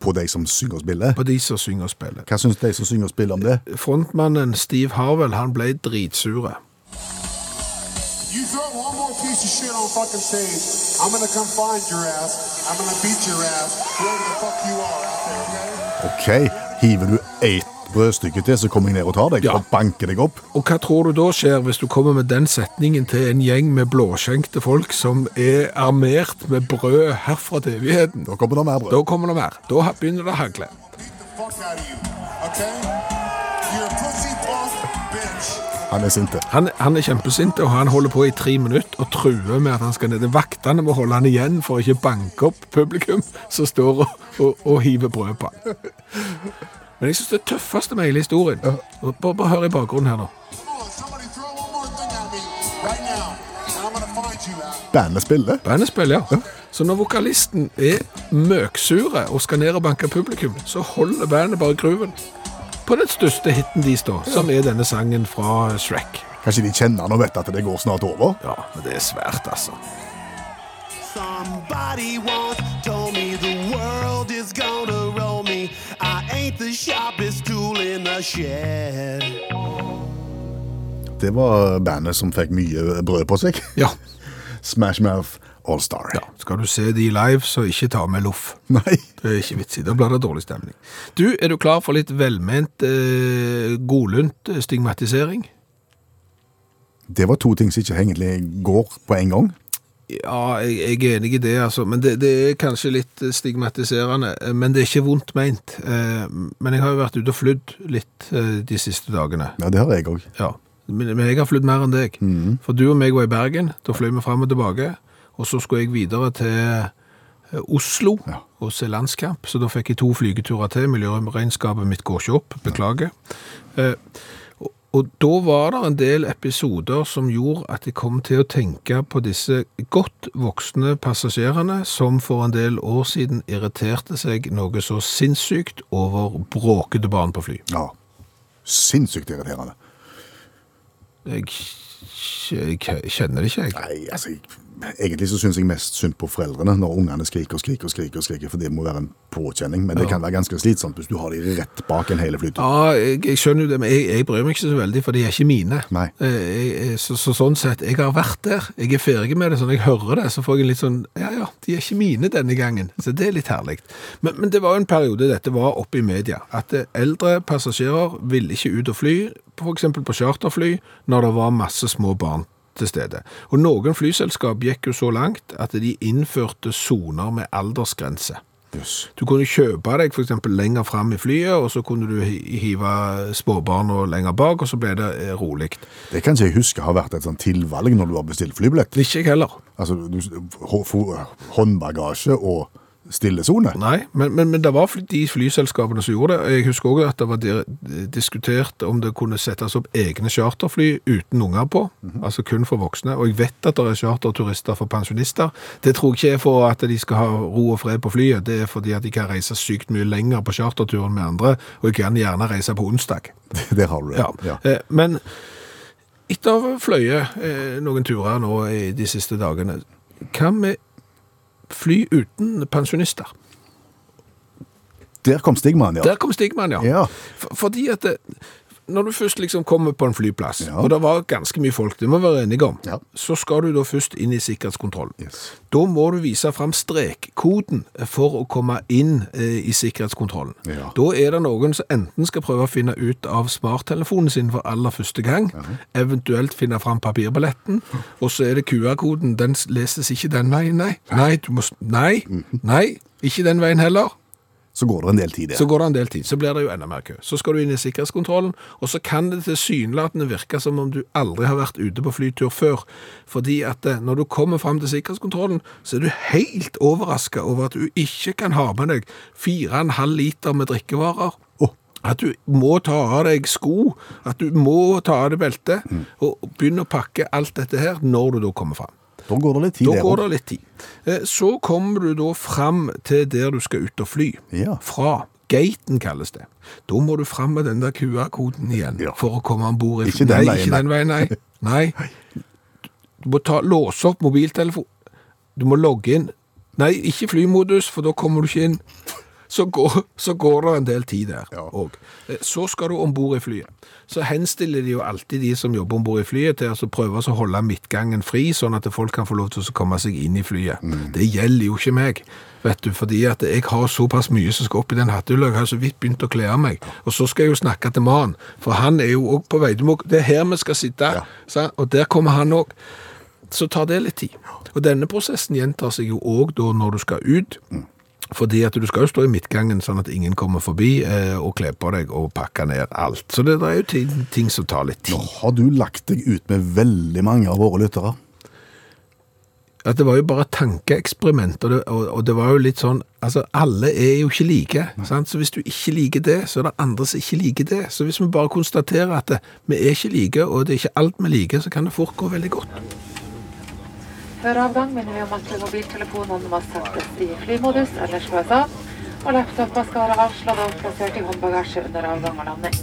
På de som synger og spiller. på de som synger og spiller. Hva syns de som synger og spiller om det? Frontmannen Steve Harwell, han ble dritsure. You throw one more piece of shit on fucking stage, I'm gonna come find your ass. I'm gonna beat your ass wherever the fuck you are out there, okay? OK, hiver du ett brødstykke til, så kommer jeg ned og tar deg Ja. og banker deg opp. Og hva tror du da skjer hvis du kommer med den setningen til en gjeng med blåskjenkte folk som er armert med brød herfra til evigheten? Da kommer det mer brød. Da kommer det mer. Da begynner det å hagle. Han er sinte. Han, han er kjempesint, og han holder på i tre minutter og truer med at han skal ned. Vaktene må holde han igjen for å ikke banke opp publikum som står og, og, og hiver brød på han. Men jeg synes det tøffeste med hele historien bare, bare hør i bakgrunnen her nå. Bandet spiller. Bandet spiller, ja. Så når vokalisten er møksure og skal ned og banke publikum, så holder bandet bare gruven på den største hitten deres da, som er denne sangen fra Shrek. Kanskje de kjenner han og vet at det går snart over? Ja, men det er svært, altså. Somebody once sharpest tool in the shed. Det var bandet som fikk mye brød på seg. Ja. Smash Mouth All Star. ja. Skal du se de live, så ikke ta med loff. Nei. Det er ikke vits i. Da blir det dårlig stemning. Du, er du klar for litt velment, eh, godlunt eh, stigmatisering? Det var to ting som ikke egentlig går på en gang. Ja, jeg, jeg er enig i det, altså. Men det, det er kanskje litt eh, stigmatiserende. eh, Men det er ikke vondt meint. Eh, Men jeg har jo vært ute og flydd litt de siste dagene. Ja, det har jeg òg. Ja, men jeg har flydd mer enn deg. For du og meg var i Bergen, da fløy vi frem og tilbake, og så skulle jeg videre til Oslo Ja. og se landskamp, så da fikk jeg to flygeturer til. Miljøregnskapet mitt går ikke opp, beklager. Eh, og, da var det en del episoder som gjorde at jeg kom til å tenke på disse godt voksne passasjerene som for en del år siden irriterte seg noe så sinnssykt over bråkete barn på fly. Ja. Sinnssykt irriterende. Jeg, jeg kjenner det ikke, jeg. Nei, altså, jeg, Egentlig så syns jeg mest synd på foreldrene når ungene skriker og skriker, og skriker, og skriker, for det må være en påkjenning. Men det kan være ganske slitsomt hvis du har de rett bak en hele flytur. Ja, jeg, jeg skjønner jo det, men jeg, jeg bryr meg ikke så veldig, for de er ikke mine. Eh, Jeg, så, så sånn sett, jeg har vært der. Jeg er ferdig med det, så når jeg hører det, så får jeg litt sånn, ja, ja, de er ikke mine denne gangen. Så det er litt herlig. Men, men det var jo en periode dette var oppe i media, at eh, eldre passasjerer ville ikke ut og fly, eksempel på charterfly, når det var masse små barn til stede. Og noen flyselskap gikk jo så langt at de innførte soner med aldersgrense. Yes. Du kunne kjøpe deg eksempel lenger frem i flyet, og så kunne du hi- hive småbarna lenger bak, og så ble det eh, rolig. Det kan ikke jeg huske har vært et sånt tilvalg når du har bestilt flybillett. Ikke jeg heller. Altså, du, håndbagasje og stillesone. Nei, men, men, men det var de flyselskapene som gjorde det. Jeg husker også at det var diskutert om det kunne settes opp egne charterfly uten unger på, altså kun for voksne. Og jeg vet at det er charterturister for pensjonister. Det tror jeg ikke er for at de skal ha ro og fred på flyet, det er fordi at de kan reise sykt mye lenger på charterturen med andre, og jeg kan gjerne reise på onsdag. Der har du det. Ja. Eh, Men etter å ha fløyet eh, noen turer nå i de siste dagene, hva med fly uten pensjonister? Der kom stigmaen, ja. Der kom stigmaen, ja. Ja. For, fordi at det, når du først liksom kommer på en flyplass, Ja. og det var ganske mye folk, det må vi være enige om, Ja. så skal du da først inn i sikkerhetskontrollen. Yes. Da må du vise fram strekkoden for å komme inn eh, i sikkerhetskontrollen. Ja. Da er det noen som enten skal prøve å finne ut av smarttelefonen sin for aller første gang, eventuelt finne fram papirbilletten, og så er det QR-koden, den leses ikke den veien, nei. Nei, du må, s- nei, nei, ikke den veien heller. Så går det en del tid der. Så går det en del tid, så blir det jo enda mer kø. Så skal du inn i sikkerhetskontrollen, og så kan det tilsynelatende virke som om du aldri har vært ute på flytur før. Fordi at eh, når du kommer fram til sikkerhetskontrollen, så er du helt overraska over at du ikke kan ha med deg 4,5 liter med drikkevarer. At du må ta av deg sko, at du må ta av deg belte, og begynne å pakke alt dette her når du da kommer fram. Da går det litt tid Da går det litt tid. Eh, Så kommer du da fram til der du skal ut og fly. Ja. Fra. Gaten kalles det. Da må du fram med den der QR-koden igjen Ja. for å komme om bord. Ikke den nei, veien, ikke den veien, nei. nei. Du må ta, låse opp mobiltelefon. Du må logge inn. Nei, ikke flymodus, for da kommer du ikke inn. Så går, så går det en del tid der Ja. Så skal du om bord i flyet. Så henstiller de jo alltid de som jobber om bord i flyet, til å så prøve å holde midtgangen fri, sånn at folk kan få lov til å komme seg inn i flyet. Det gjelder jo ikke meg, vet du, fordi at jeg har såpass mye som skal opp i den hattehylla. Jeg har så vidt begynt å kle av meg. Og så skal jeg jo snakke til mannen, for han er jo òg på vei. Du må, det er her vi skal sitte, Ja. og der kommer han òg. Så tar det litt tid. Og denne prosessen gjentar seg jo òg da når du skal ut. Fordi at du skal jo stå i midtgangen sånn at ingen kommer forbi eh, og kler på deg og pakker ned alt. Så det, det er jo ting, ting som tar litt tid. Nå har du lagt deg ut med veldig mange av våre lyttere. At det var jo bare tankeeksperiment, og det, og, og det var jo litt sånn Altså, alle er jo ikke like. Sant? Så hvis du ikke liker det, så er det andre som ikke liker det. Så hvis vi bare konstaterer at det, vi er ikke like, og det er ikke alt vi liker, så kan det fort gå veldig godt. Før avgang minner vi om at mobiltelefonene må settes i flymodus eller slås av, og laptoper skal være avslått og plassert i håndbagasje under avgang og landing.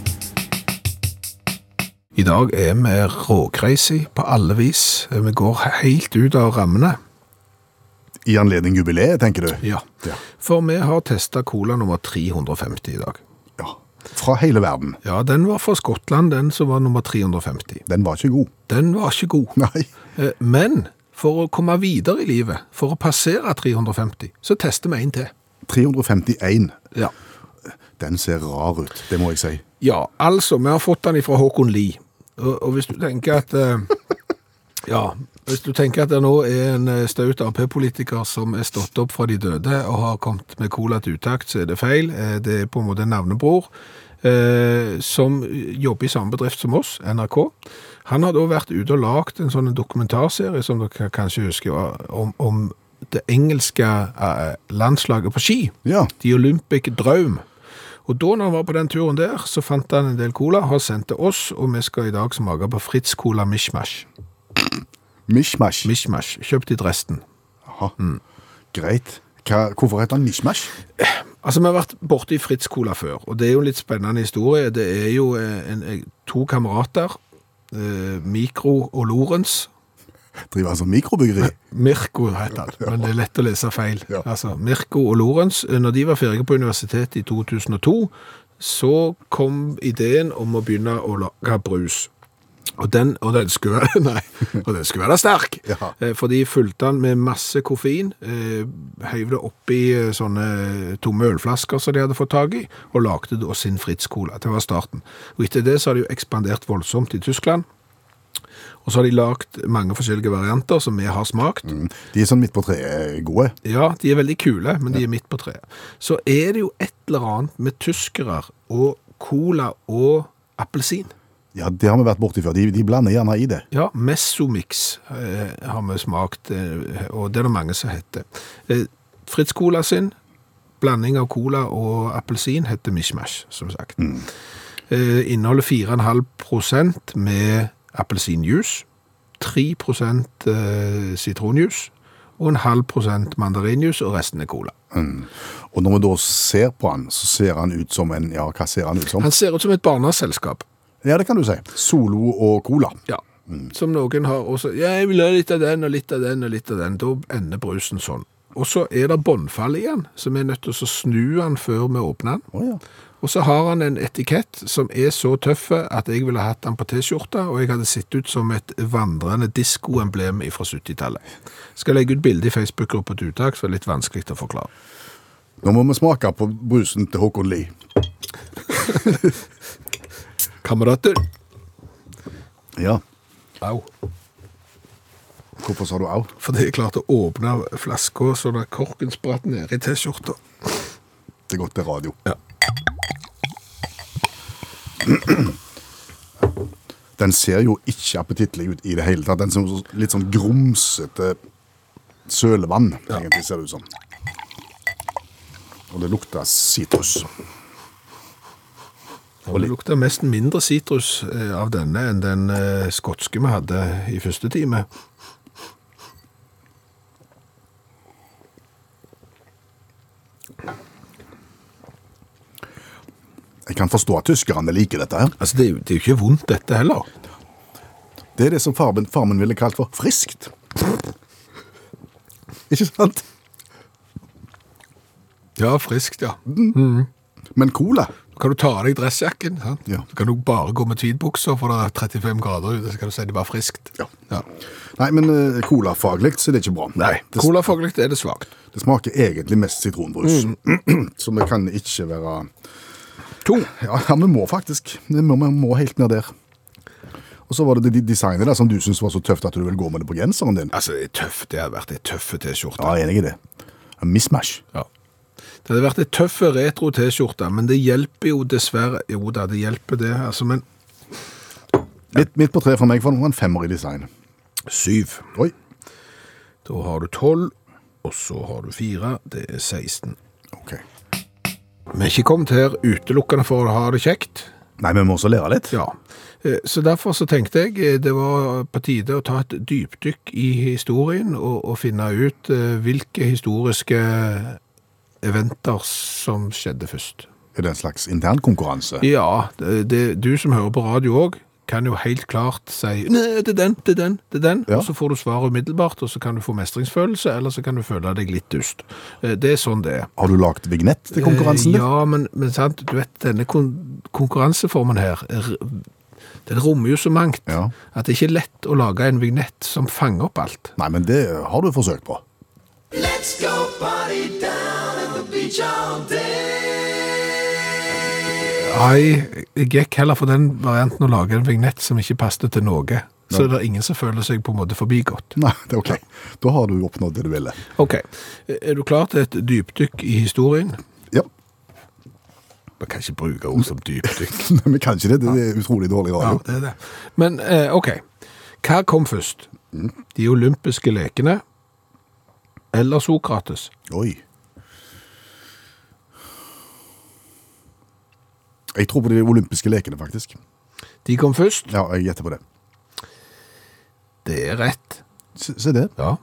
I dag er vi råcrazy på alle vis. Vi går helt ut av rammene. I anledning jubileet, tenker du? Ja. For vi har testa cola nummer 350 i dag. Ja. Fra hele verden. Ja, den var fra Skottland, den som var nummer 350. Den var ikke god. Den var ikke god. Nei. Eh, Men for å komme videre i livet, for å passere 350, så tester vi en til. 351. Ja. Den ser rar ut, det må jeg si. Ja, altså, vi har fått den fra Håkon Lie. Og, og hvis du tenker at eh, Ja, hvis du tenker at det nå er en eh, staut Ap-politiker som er stått opp fra de døde og har kommet med cola til utakt, så er det feil. Eh, Det er på en måte en navnebror eh, som jobber i samme bedrift som oss, NRK. Han har da vært ute og lagt en sånn dokumentarserie som dere kanskje husker, om, om det engelske eh, landslaget på ski. Ja. The Olympic Drøm. Og da når han var på den turen der, så fant han en del cola, har sendt til oss, og vi skal i dag smake på Fritz Cola Mishmash. Mishmash. Mishmash, kjøpt i Dresden. Aha. Greit. Hva, hvorfor heter han Mishmash? Altså, vi har vært borte i Fritz Cola før, og det er jo en litt spennende historie. Det er jo eh, en, en, to kamerater, eh, Mikro og Lorentz. Driver altså mikrobyggeri? Mirko heter han, men det er lett å lese feil. Altså, Mirko og Lorentz, eh, når de var ferdige på universitetet i 2002, så kom ideen om å begynne å lage brus. Og den, og den, skulle, være- nei, og den skulle være sterk, Ja. Eh, for de fulgte den med masse koffein, eh, heiv det oppi eh, sånne tomme ølflasker som de hadde fått tag i, og lagde da sin Fritz Cola. Det var starten. Og etter det så har de jo ekspandert voldsomt i Tyskland, og så har de lagt mange forskjellige varianter som vi har smakt. De er sånn midt på treet gode. Ja, de er veldig kule, men de er midt på treet. Så er det jo et eller annet med tyskere og cola og appelsin. Ja, det har vi vært borti før. De, de blander gjerne i det. Ja, Messomix eh, har vi smakt, eh, og det er det mange som heter. Eh, Fritz Cola sin, blanding av cola og appelsin, heter Mishmash, som sagt. Eh, inneholder 4,5% med appelsinjuice, 3 eh, sitronjuice, og en halv prosent mandarinjuice, og resten er cola. Mm. Og når vi da ser på han, så ser han ut som en Ja, hva ser han ut som? Han ser ut som et barneselskap. Ja, det kan du si. Solo og cola. Ja. Som noen har også Ja, jeg vil ha litt av den og litt av den og litt av den. Da ender brusen sånn. Og så er det båndfall igjen, så vi er nødt til å snu den før vi åpner den. Og så har han en etikett som er så tøff at jeg ville hatt den på T-skjorta, og jeg hadde sett ut som et vandrende diskoemblem fra 70-tallet. Skal legge ut bilde i Facebook-gruppa til uttak, så er det litt vanskelig å forklare. Nå må vi smake på brusen til Håkon Lie. Kamerater. Ja. Au. Hvorfor sa du au? Fordi jeg klarte å åpne flaska sånn at korken spratt ned i T-skjorta. Det er godt til radio. Ja. Den ser jo ikke appetittlig ut i det hele tatt. Den ser litt sånn grumsete sølevann, egentlig ser det ut som. Og det lukter sitrus. Og det lukter mest mindre sitrus eh, av denne enn den eh, skotske vi hadde i første time. Jeg kan forstå at tyskerne liker dette her. Altså, det er jo, det er ikke vondt dette heller. Det er det som farmen, farmen ville kalt for friskt. Ikke sant? Ja, friskt, ja. Men cola? Kan du ta av deg dressjakken, sant? Ja. Så kan du bare gå med tweedbukser, for det er 35 grader ute, så kan du si det var friskt. Ja. Ja. Nei, men uh, colafaglig så er det ikke bra. Nei, colafaglig er det svagt. det smaker egentlig mest sitronbrus. så vi kan ikke være To. Ja, ja vi må faktisk. Vi må, vi må helt ned der. Og så var det det designet der som du syntes var så tøft at du ville gå med det på genseren din. Altså, det er tøft. Det har vært det tøffe T-skjorta. Ja, enig i det. Mismash. Ja. Det hadde vært ei tøffe retro T-skjorte, men det hjelper jo dessverre Jo da, det hjelper det, altså, men Litt midt på treet for meg for noe en femmer i design. syv. Oi. Da har du tolv, og så har du fire. Det er 16. Ok. Vi er ikke kommet her utelukkende for å ha det kjekt. Nei, vi må også lære litt. Ja. Eh, Så derfor så tenkte jeg eh, det var på tide å ta et dypdykk i historien og, og finne ut eh, hvilke historiske eventer som skjedde først. Er det en slags internkonkurranse? Ja, det, det, du som hører på radio òg, kan jo helt klart si Nei, det er den, det er den, det er den. Ja. Og så får du svar umiddelbart, og så kan du få mestringsfølelse, eller så kan du føle deg litt dust. Eh, Det er sånn det er. Har du lagt vignett til konkurransen? Eh. Ja, men, men sant, du vet, denne kon konkurranseformen her, er, den rommer jo så mangt, Ja. at det ikke er lett å lage en vignett som fanger opp alt. Nei, men det har du forsøkt på. Let's go party down jeg gikk heller for den varianten å lage en vignett som ikke passet til noe. Så det er ingen som føler seg på en måte forbigått. Nei, det er ok. Da har du oppnådd det du ville. Ok, er du klar til et dypdykk i historien? Ja. Man kan ikke bruke ord som dypdykk. Nei, men kanskje det, det er utrolig dårlig Ja, det er det. Men eh, ok, hva kom først? De olympiske lekene eller Sokrates? Oi. Jeg tror på de olympiske lekene, faktisk. De kom først. Ja, jeg gjetter på det. Det er rett. Se, se det. Ja.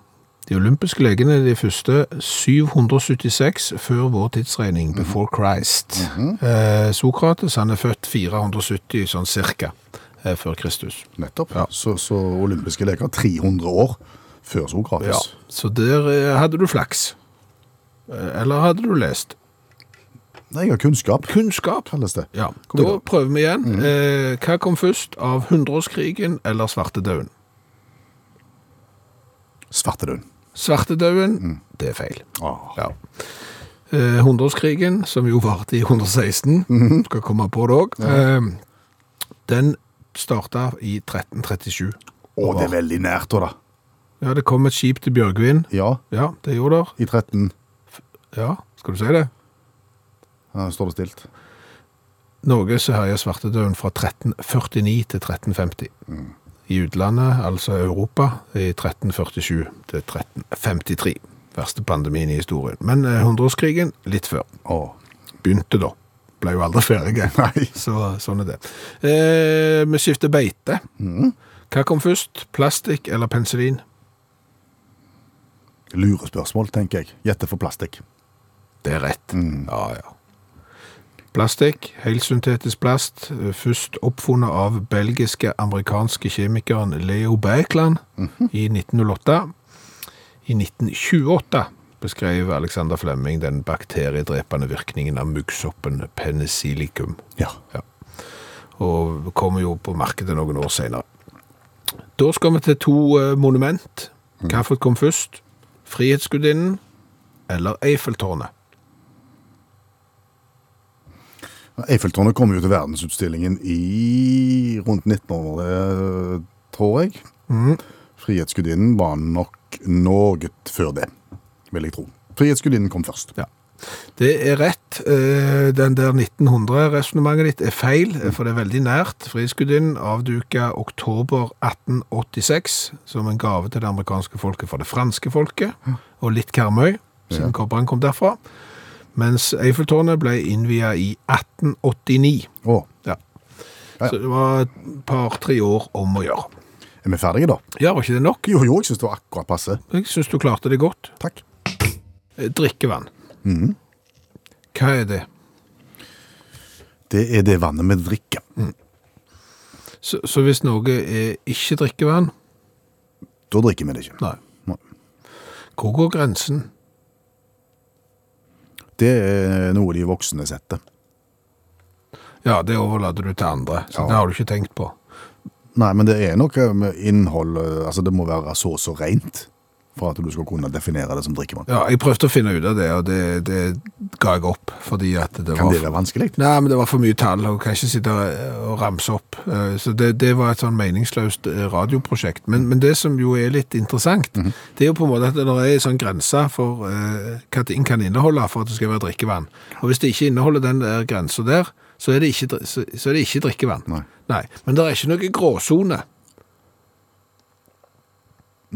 De olympiske lekene er de første 776 før vår tidsregning, before Christ. eh, Sokrates han er født 470, sånn cirka, eh, før Kristus. Nettopp. Ja. Så, så olympiske leker 300 år før Sokrates. Ja, så der eh, hadde du flaks. Eh, Eller hadde du lest? Jeg har kunnskap, Kunnskap. kalles det. Ja, Kom da igjen. prøver vi igjen. Eh, hva kom først av hundreårskrigen eller svartedauden? Svartedauden. Svartedauden, det er feil. Ah. Ja. Eh, hundreårskrigen, som jo varte i 116, skal komme på det òg, eh, den starta i 1337. Å, det er veldig nært da, da. Ja, det kom et skip til Bjørgvin. Ja, Ja, det gjorde det. i 13 Ja, skal du si det? Ja, står det stilt. Norge så herjer svartedauden fra 1349 til 1350. I utlandet, altså Europa, i 1347 til 1353. Verste pandemien i historien. Men eh, hundreårskrigen litt før. Å, Begynte da. Ble jo aldri ferdig. Så sånn er det. Eh, vi skifter beite. Hva kom først? Plastikk eller penicillin? lurespørsmål, tenker jeg. Gjette for plastikk. Det er rett. Ja, ja. Plastikk, helsyntetisk plast, eh, først oppfunnet av belgiske-amerikanske kjemikeren Leo Berkland i 1908. I 1928 beskrev Alexander Flemming den bakteriedrepende virkningen av muggsoppen penicillicum. Ja. Ja. Og kommer jo på markedet noen år senere. Da skal vi til to eh, monument. Hvilket kom først? Frihetsgudinnen eller Eiffeltårnet? Eiffeltårnet kom jo til verdensutstillingen i rundt 1900, tror jeg. Frihetsgudinnen var nok noe før det, vil jeg tro. Frihetsgudinnen kom først. Ja. Det er rett. Eh, Den der 1900-resonnementet ditt er feil, eh, for det er veldig nært. Frihetsgudinnen avduka oktober 1886 som en gave til det amerikanske folket for det franske folket, og litt Karmøy, siden kobberen kom derfra. Mens Eiffeltårnet ble innvia i 1889. Oh. Ja. Ja. Så det var et par-tre år om å gjøre. er vi ferdige da? Ja, var ikke det nok? Jo, jo, jeg synes det var akkurat passe. Jeg syns du klarte det godt. Takk. Eh, Drikkevann. Mhm. Hva er det? Det er det vannet vi drikker. Så, så hvis noe er ikke drikkevann, Da drikker vi det ikke. Nei. Nei. Hvor går grensen? Det er noe de voksne setter. Ja, det overlater du til andre, så Ja. det har du ikke tenkt på. Nei, men det er noe med innhold, eh, altså det må være så så rent for at du skal kunne definere det som drikkevann. Ja, jeg prøvde å finne ut av det, og det, det ga jeg opp, fordi at det Kan var... det være vanskelig? Nei, men det var for mye tall, og kan ikke sitte og ramse opp. Eh, Så det, det var et sånn meningsløst eh, radioprosjekt. Men, men det som jo er litt interessant, det er jo på en måte at det er en sånn grense for eh, hva ting kan inneholde for at det skal være drikkevann. Og hvis det ikke inneholder den der grensa der, så er det ikke, så, så er det ikke drikkevann. Nei. Men det er ikke noe gråsone.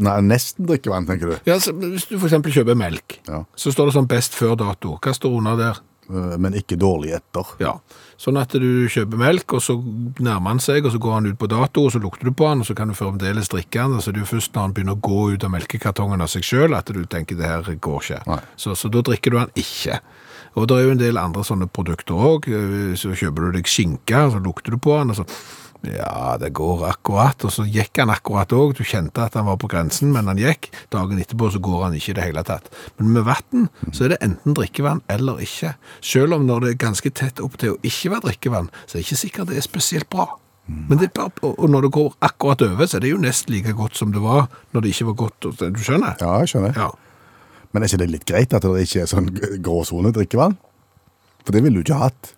Nei, nesten drikkevann, tenker du. Ja, så hvis du eksempel kjøper melk, Ja. så står det sånn best før dato. Hva står under der? Eh, Men ikke dårlig etter. Ja, sånn at du kjøper melk, og så nærmer han seg, og så går han ut på dato, og så lukter du på han, og så kan du fremdeles drikke han, og så er det jo først når han begynner å gå ut av melkekartongen av seg selv, at du tenker det her går ikke. Så, så da drikker du han ikke. Og det er jo en del andre sånne produkter også. Eh, Så kjøper du deg skinke, og så lukter du på han, og så Ja, det går akkurat, og så gikk han akkurat òg. Du kjente at han var på grensen, men han gikk. Dagen etterpå så går han ikke i det hele tatt. Men med vann så er det enten drikkevann eller ikke. Selv om når det er ganske tett opp til å ikke være drikkevann, så er det ikke sikkert det er spesielt bra. Men det bare, og når det går akkurat over, så er det jo nesten like godt som det var når det ikke var godt. Du skjønner? Ja, jeg skjønner. Ja. Men er ikke det litt greit at det ikke er sånn gråsone drikkevann? For det ville du ikke hatt.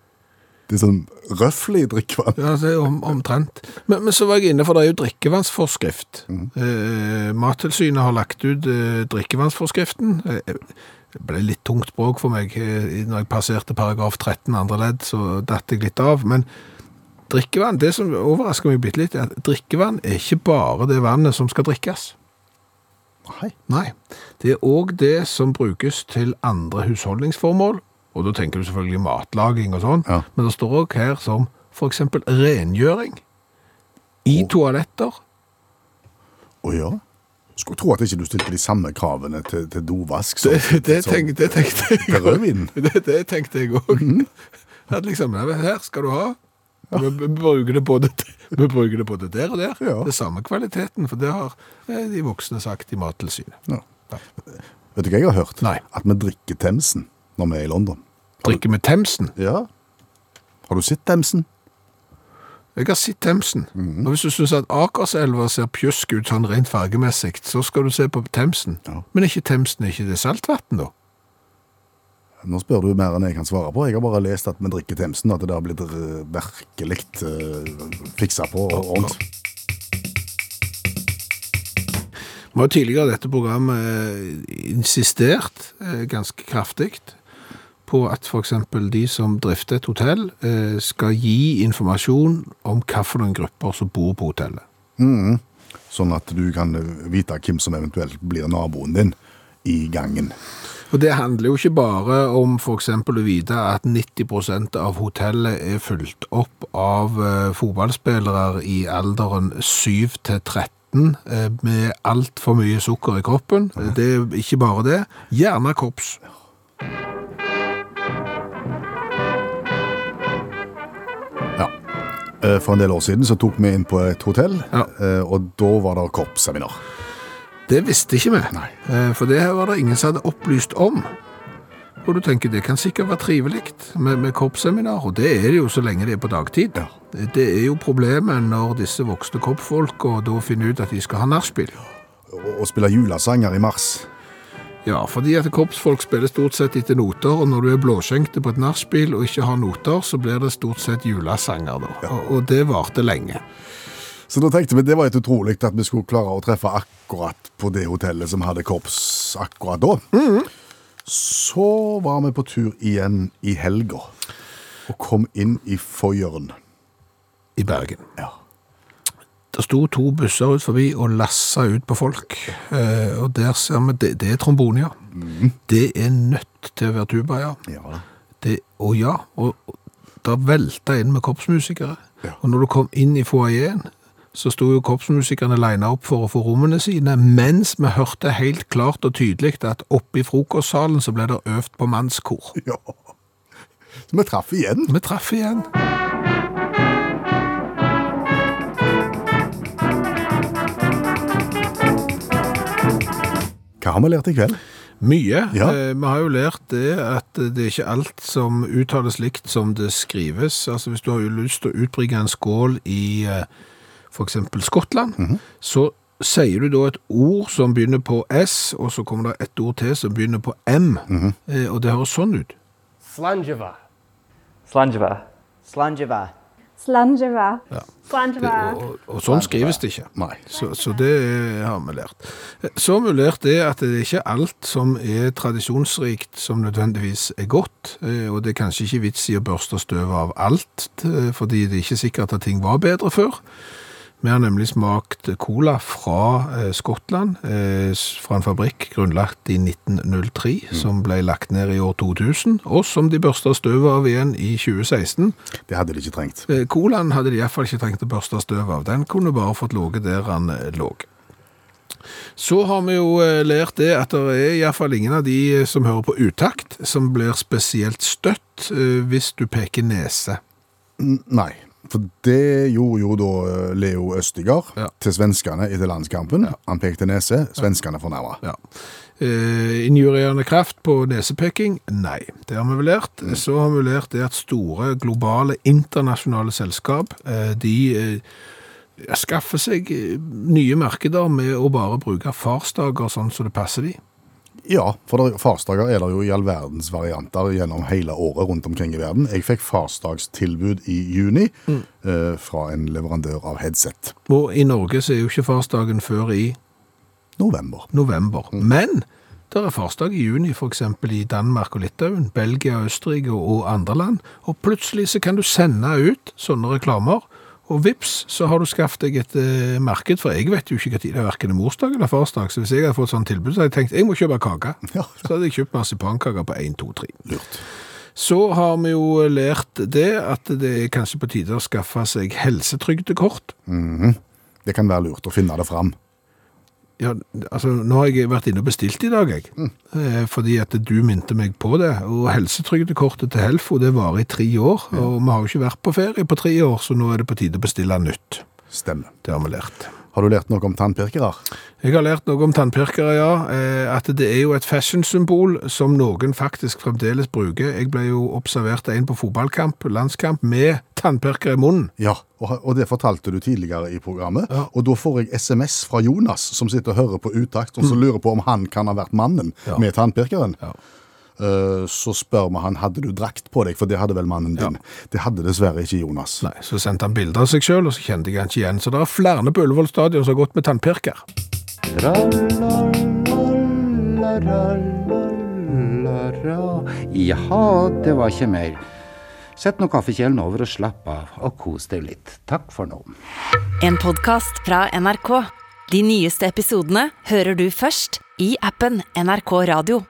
Det er sånn røffelig drikkevann. Ja, det er om, omtrent. Men, men så var jeg inne for det er jo drikkevannsforskrift. Eh, Mattilsynet har lagt ut eh, drikkevannsforskriften. Eh, det ble litt tungt språk for meg. Eh, når jeg passerte paragraf 13 andre ledd, så datt jeg litt av. Men drikkevann, det som overrasker meg bitte litt, er at drikkevann er ikke bare det vannet som skal drikkes. Nei. Nei. Det er òg det som brukes til andre husholdningsformål. Og da tenker du selvfølgelig matlaging og sånn. Men det står òg her som eksempel rengjøring. I toaletter. Å ja? Skulle tro at ikke du stilte de samme kravene til, til dovask. som- Det, det, som- tenk, det tenkte jeg òg. Det, det tenkte jeg òg. At liksom, her skal du ha. Vi, vi, bruker det både, vi bruker det både der og der. Det er samme kvaliteten, for det har eh, de voksne sagt i Mattilsynet. Vet du hva jeg har hørt? Nei. At vi drikker Themsen når vi er i London. Drikker vi Themsen? Ja. Har du sett Themsen? Jeg har sett Themsen. Og hvis du syns at Akerselva ser pjusk ut sånn rent fargemessig, så skal du se på Themsen. Men er ikke Themsen er ikke det saltvann, da? Nå spør du mer enn jeg kan svare på. Jeg har bare lest at vi drikker Themsen, at det har blitt eh, virkelig uh, fiksa på og ordentlig. Vi har tidligere i dette programmet eh, insistert eh, ganske kraftig på at f.eks. de som drifter et hotell, eh, skal gi informasjon om hvilke grupper som bor på hotellet. Mm. Sånn at du kan vite hvem som eventuelt blir naboen din i gangen. Og Det handler jo ikke bare om f.eks. å vite at 90% av hotellet er fulgt opp av eh, fotballspillere i alderen 7 til 13 eh, med altfor mye sukker i kroppen. Det er ikke bare det. Gjerne kops. For en del år siden så tok vi inn på et hotell, ja. og da var det korpsseminar. Det visste ikke vi, Nei. for det var det ingen som hadde opplyst om. Og du tenker, det kan sikkert være trivelig med, med korpsseminar, og det er det jo så lenge det er på dagtid. Det, det er jo problemet når disse voksne korpsfolka da finner ut at de skal ha nachspiel. Og, og spille julesanger i mars. Ja, fordi at korpsfolk spiller stort sett etter noter, og når du er blåskjengte på et nachspiel og ikke har noter, så blir det stort sett julesanger da. Og, og det varte lenge. Så da tenkte vi det var helt utrolig at vi skulle klare å treffe akkurat på det hotellet som hadde korps akkurat da. Så var vi på tur igjen i helga, og kom inn i foyeren. I Bergen. Ja. Det sto to busser ut forbi og lassa ut på folk. Eh, og der ser vi, det, det er trombonia. Mm. Det er nødt til å være tuba, ja. Det, og ja, og og da velta inn med korpsmusikere. Og når du kom inn i foajeen, så sto jo korpsmusikerne lina opp for å få rommene sine, mens vi hørte helt klart og tydelig at oppe i frokostsalen så ble det øvd på mannskor. Ja. Så vi traff igjen. Vi traff igjen. Hva har vi lært i kveld? Mye. Ja. Eh, vi har jo lært det at det er ikke alt som uttales likt som det skrives. Altså Hvis du har lyst til å utbringe en skål i eh, for eksempel Skottland, Mhm. så sier du da et ord som begynner på S, og så kommer det et ord til som begynner på M. Mhm. Eh, og det høres sånn ut. Slanjava. Slanjava. Slanjava. Ja. Og, og sånn skrives det ikke. Så, så det har vi lært. Så har vi lært det at det er ikke alt som er tradisjonsrikt som nødvendigvis er godt, eh, og det er kanskje ikke vits i å børste støvet av alt, eh, fordi det er ikke sikkert at ting var bedre før. Vi har nemlig smakt cola fra eh, Skottland, eh, fra en fabrikk grunnlagt i 1903, som ble lagt ned i år 2000, og som de børsta støv av igjen i 2016. Det hadde de ikke trengt. Eh, Colaen hadde de i hvert fall ikke trengt å børste støv av. Den kunne bare fått ligget der han lå. Så har vi jo lært det at det er i hvert fall ingen av de som hører på utakt, som blir spesielt støtt hvis du peker nese. Nei. For det gjorde jo da Leo Leo ja. til svenskene etter landskampen. Han pekte nese, svenskene fornærma. Ja. Eh, injurierende kraft på nesepeking? Nei, det har vi vel lært. Så har vi lært det at store, globale, internasjonale selskap, eh, de eh, skaffer seg eh, nye markeder med å bare bruke farsdager sånn som det passer de. Ja, for farsdager er det jo i all verdens varianter gjennom hele året rundt omkring i verden. Jeg fikk farsdagstilbud i juni eh, fra en leverandør av headset. Og i Norge så er jo ikke farsdagen før i November. november. Men det er farsdag i juni, eksempel i Danmark og Litauen, Belgia, Østerrike og andre land. Og plutselig så kan du sende ut sånne reklamer, og vips, så har du skaffet deg et eh, marked, for jeg vet jo ikke tid det er verken morsdag eller farsdag, så hvis jeg hadde fått sånn tilbud, så hadde jeg tenkt, jeg må kjøpe kake. Så hadde jeg kjøpt marsipankaker på 1, 2, 3. Lurt. Så har vi jo lært det, at det er kanskje på tide å skaffe seg helsetrygdekort. Mhm. Det kan være lurt å finne det fram. Ja, altså, nå har jeg vært inne og bestilt i dag, jeg. Mm. fordi at du minte meg på det. Og helsetrygdekortet til Helfo, det varer i tre år. Og vi har jo ikke vært på ferie på tre år, så nå er det på tide å bestille nytt. Stemmer. Det har vi lært. Har du lært noe om tannpirkere? Jeg har lært noe om tannpirkere, ja. Eh, At det er jo et fashion-symbol som noen faktisk fremdeles bruker. Jeg ble jo observert av en på fotballkamp, landskamp, med tannpirker i munnen. Ja, og, det fortalte du tidligere i programmet. Og da får jeg SMS fra Jonas, som sitter og hører på utakt, og så lurer på om han kan ha vært mannen Ja. med tannpirkeren. Eh, Så spør vi han hadde du drakt på deg, for det hadde vel mannen din. Det hadde dessverre ikke Jonas. Nei, Så sendte han bilder av seg sjøl, og så kjente jeg han ikke igjen. Så det er flere på Ullevål stadion som har gått med tannpirker. Jaha, det var ikke mer. Sett nå kaffekjelen over og slapp av, og kos deg litt. Takk for nå. En podkast fra NRK. De nyeste episodene hører du først i appen NRK Radio.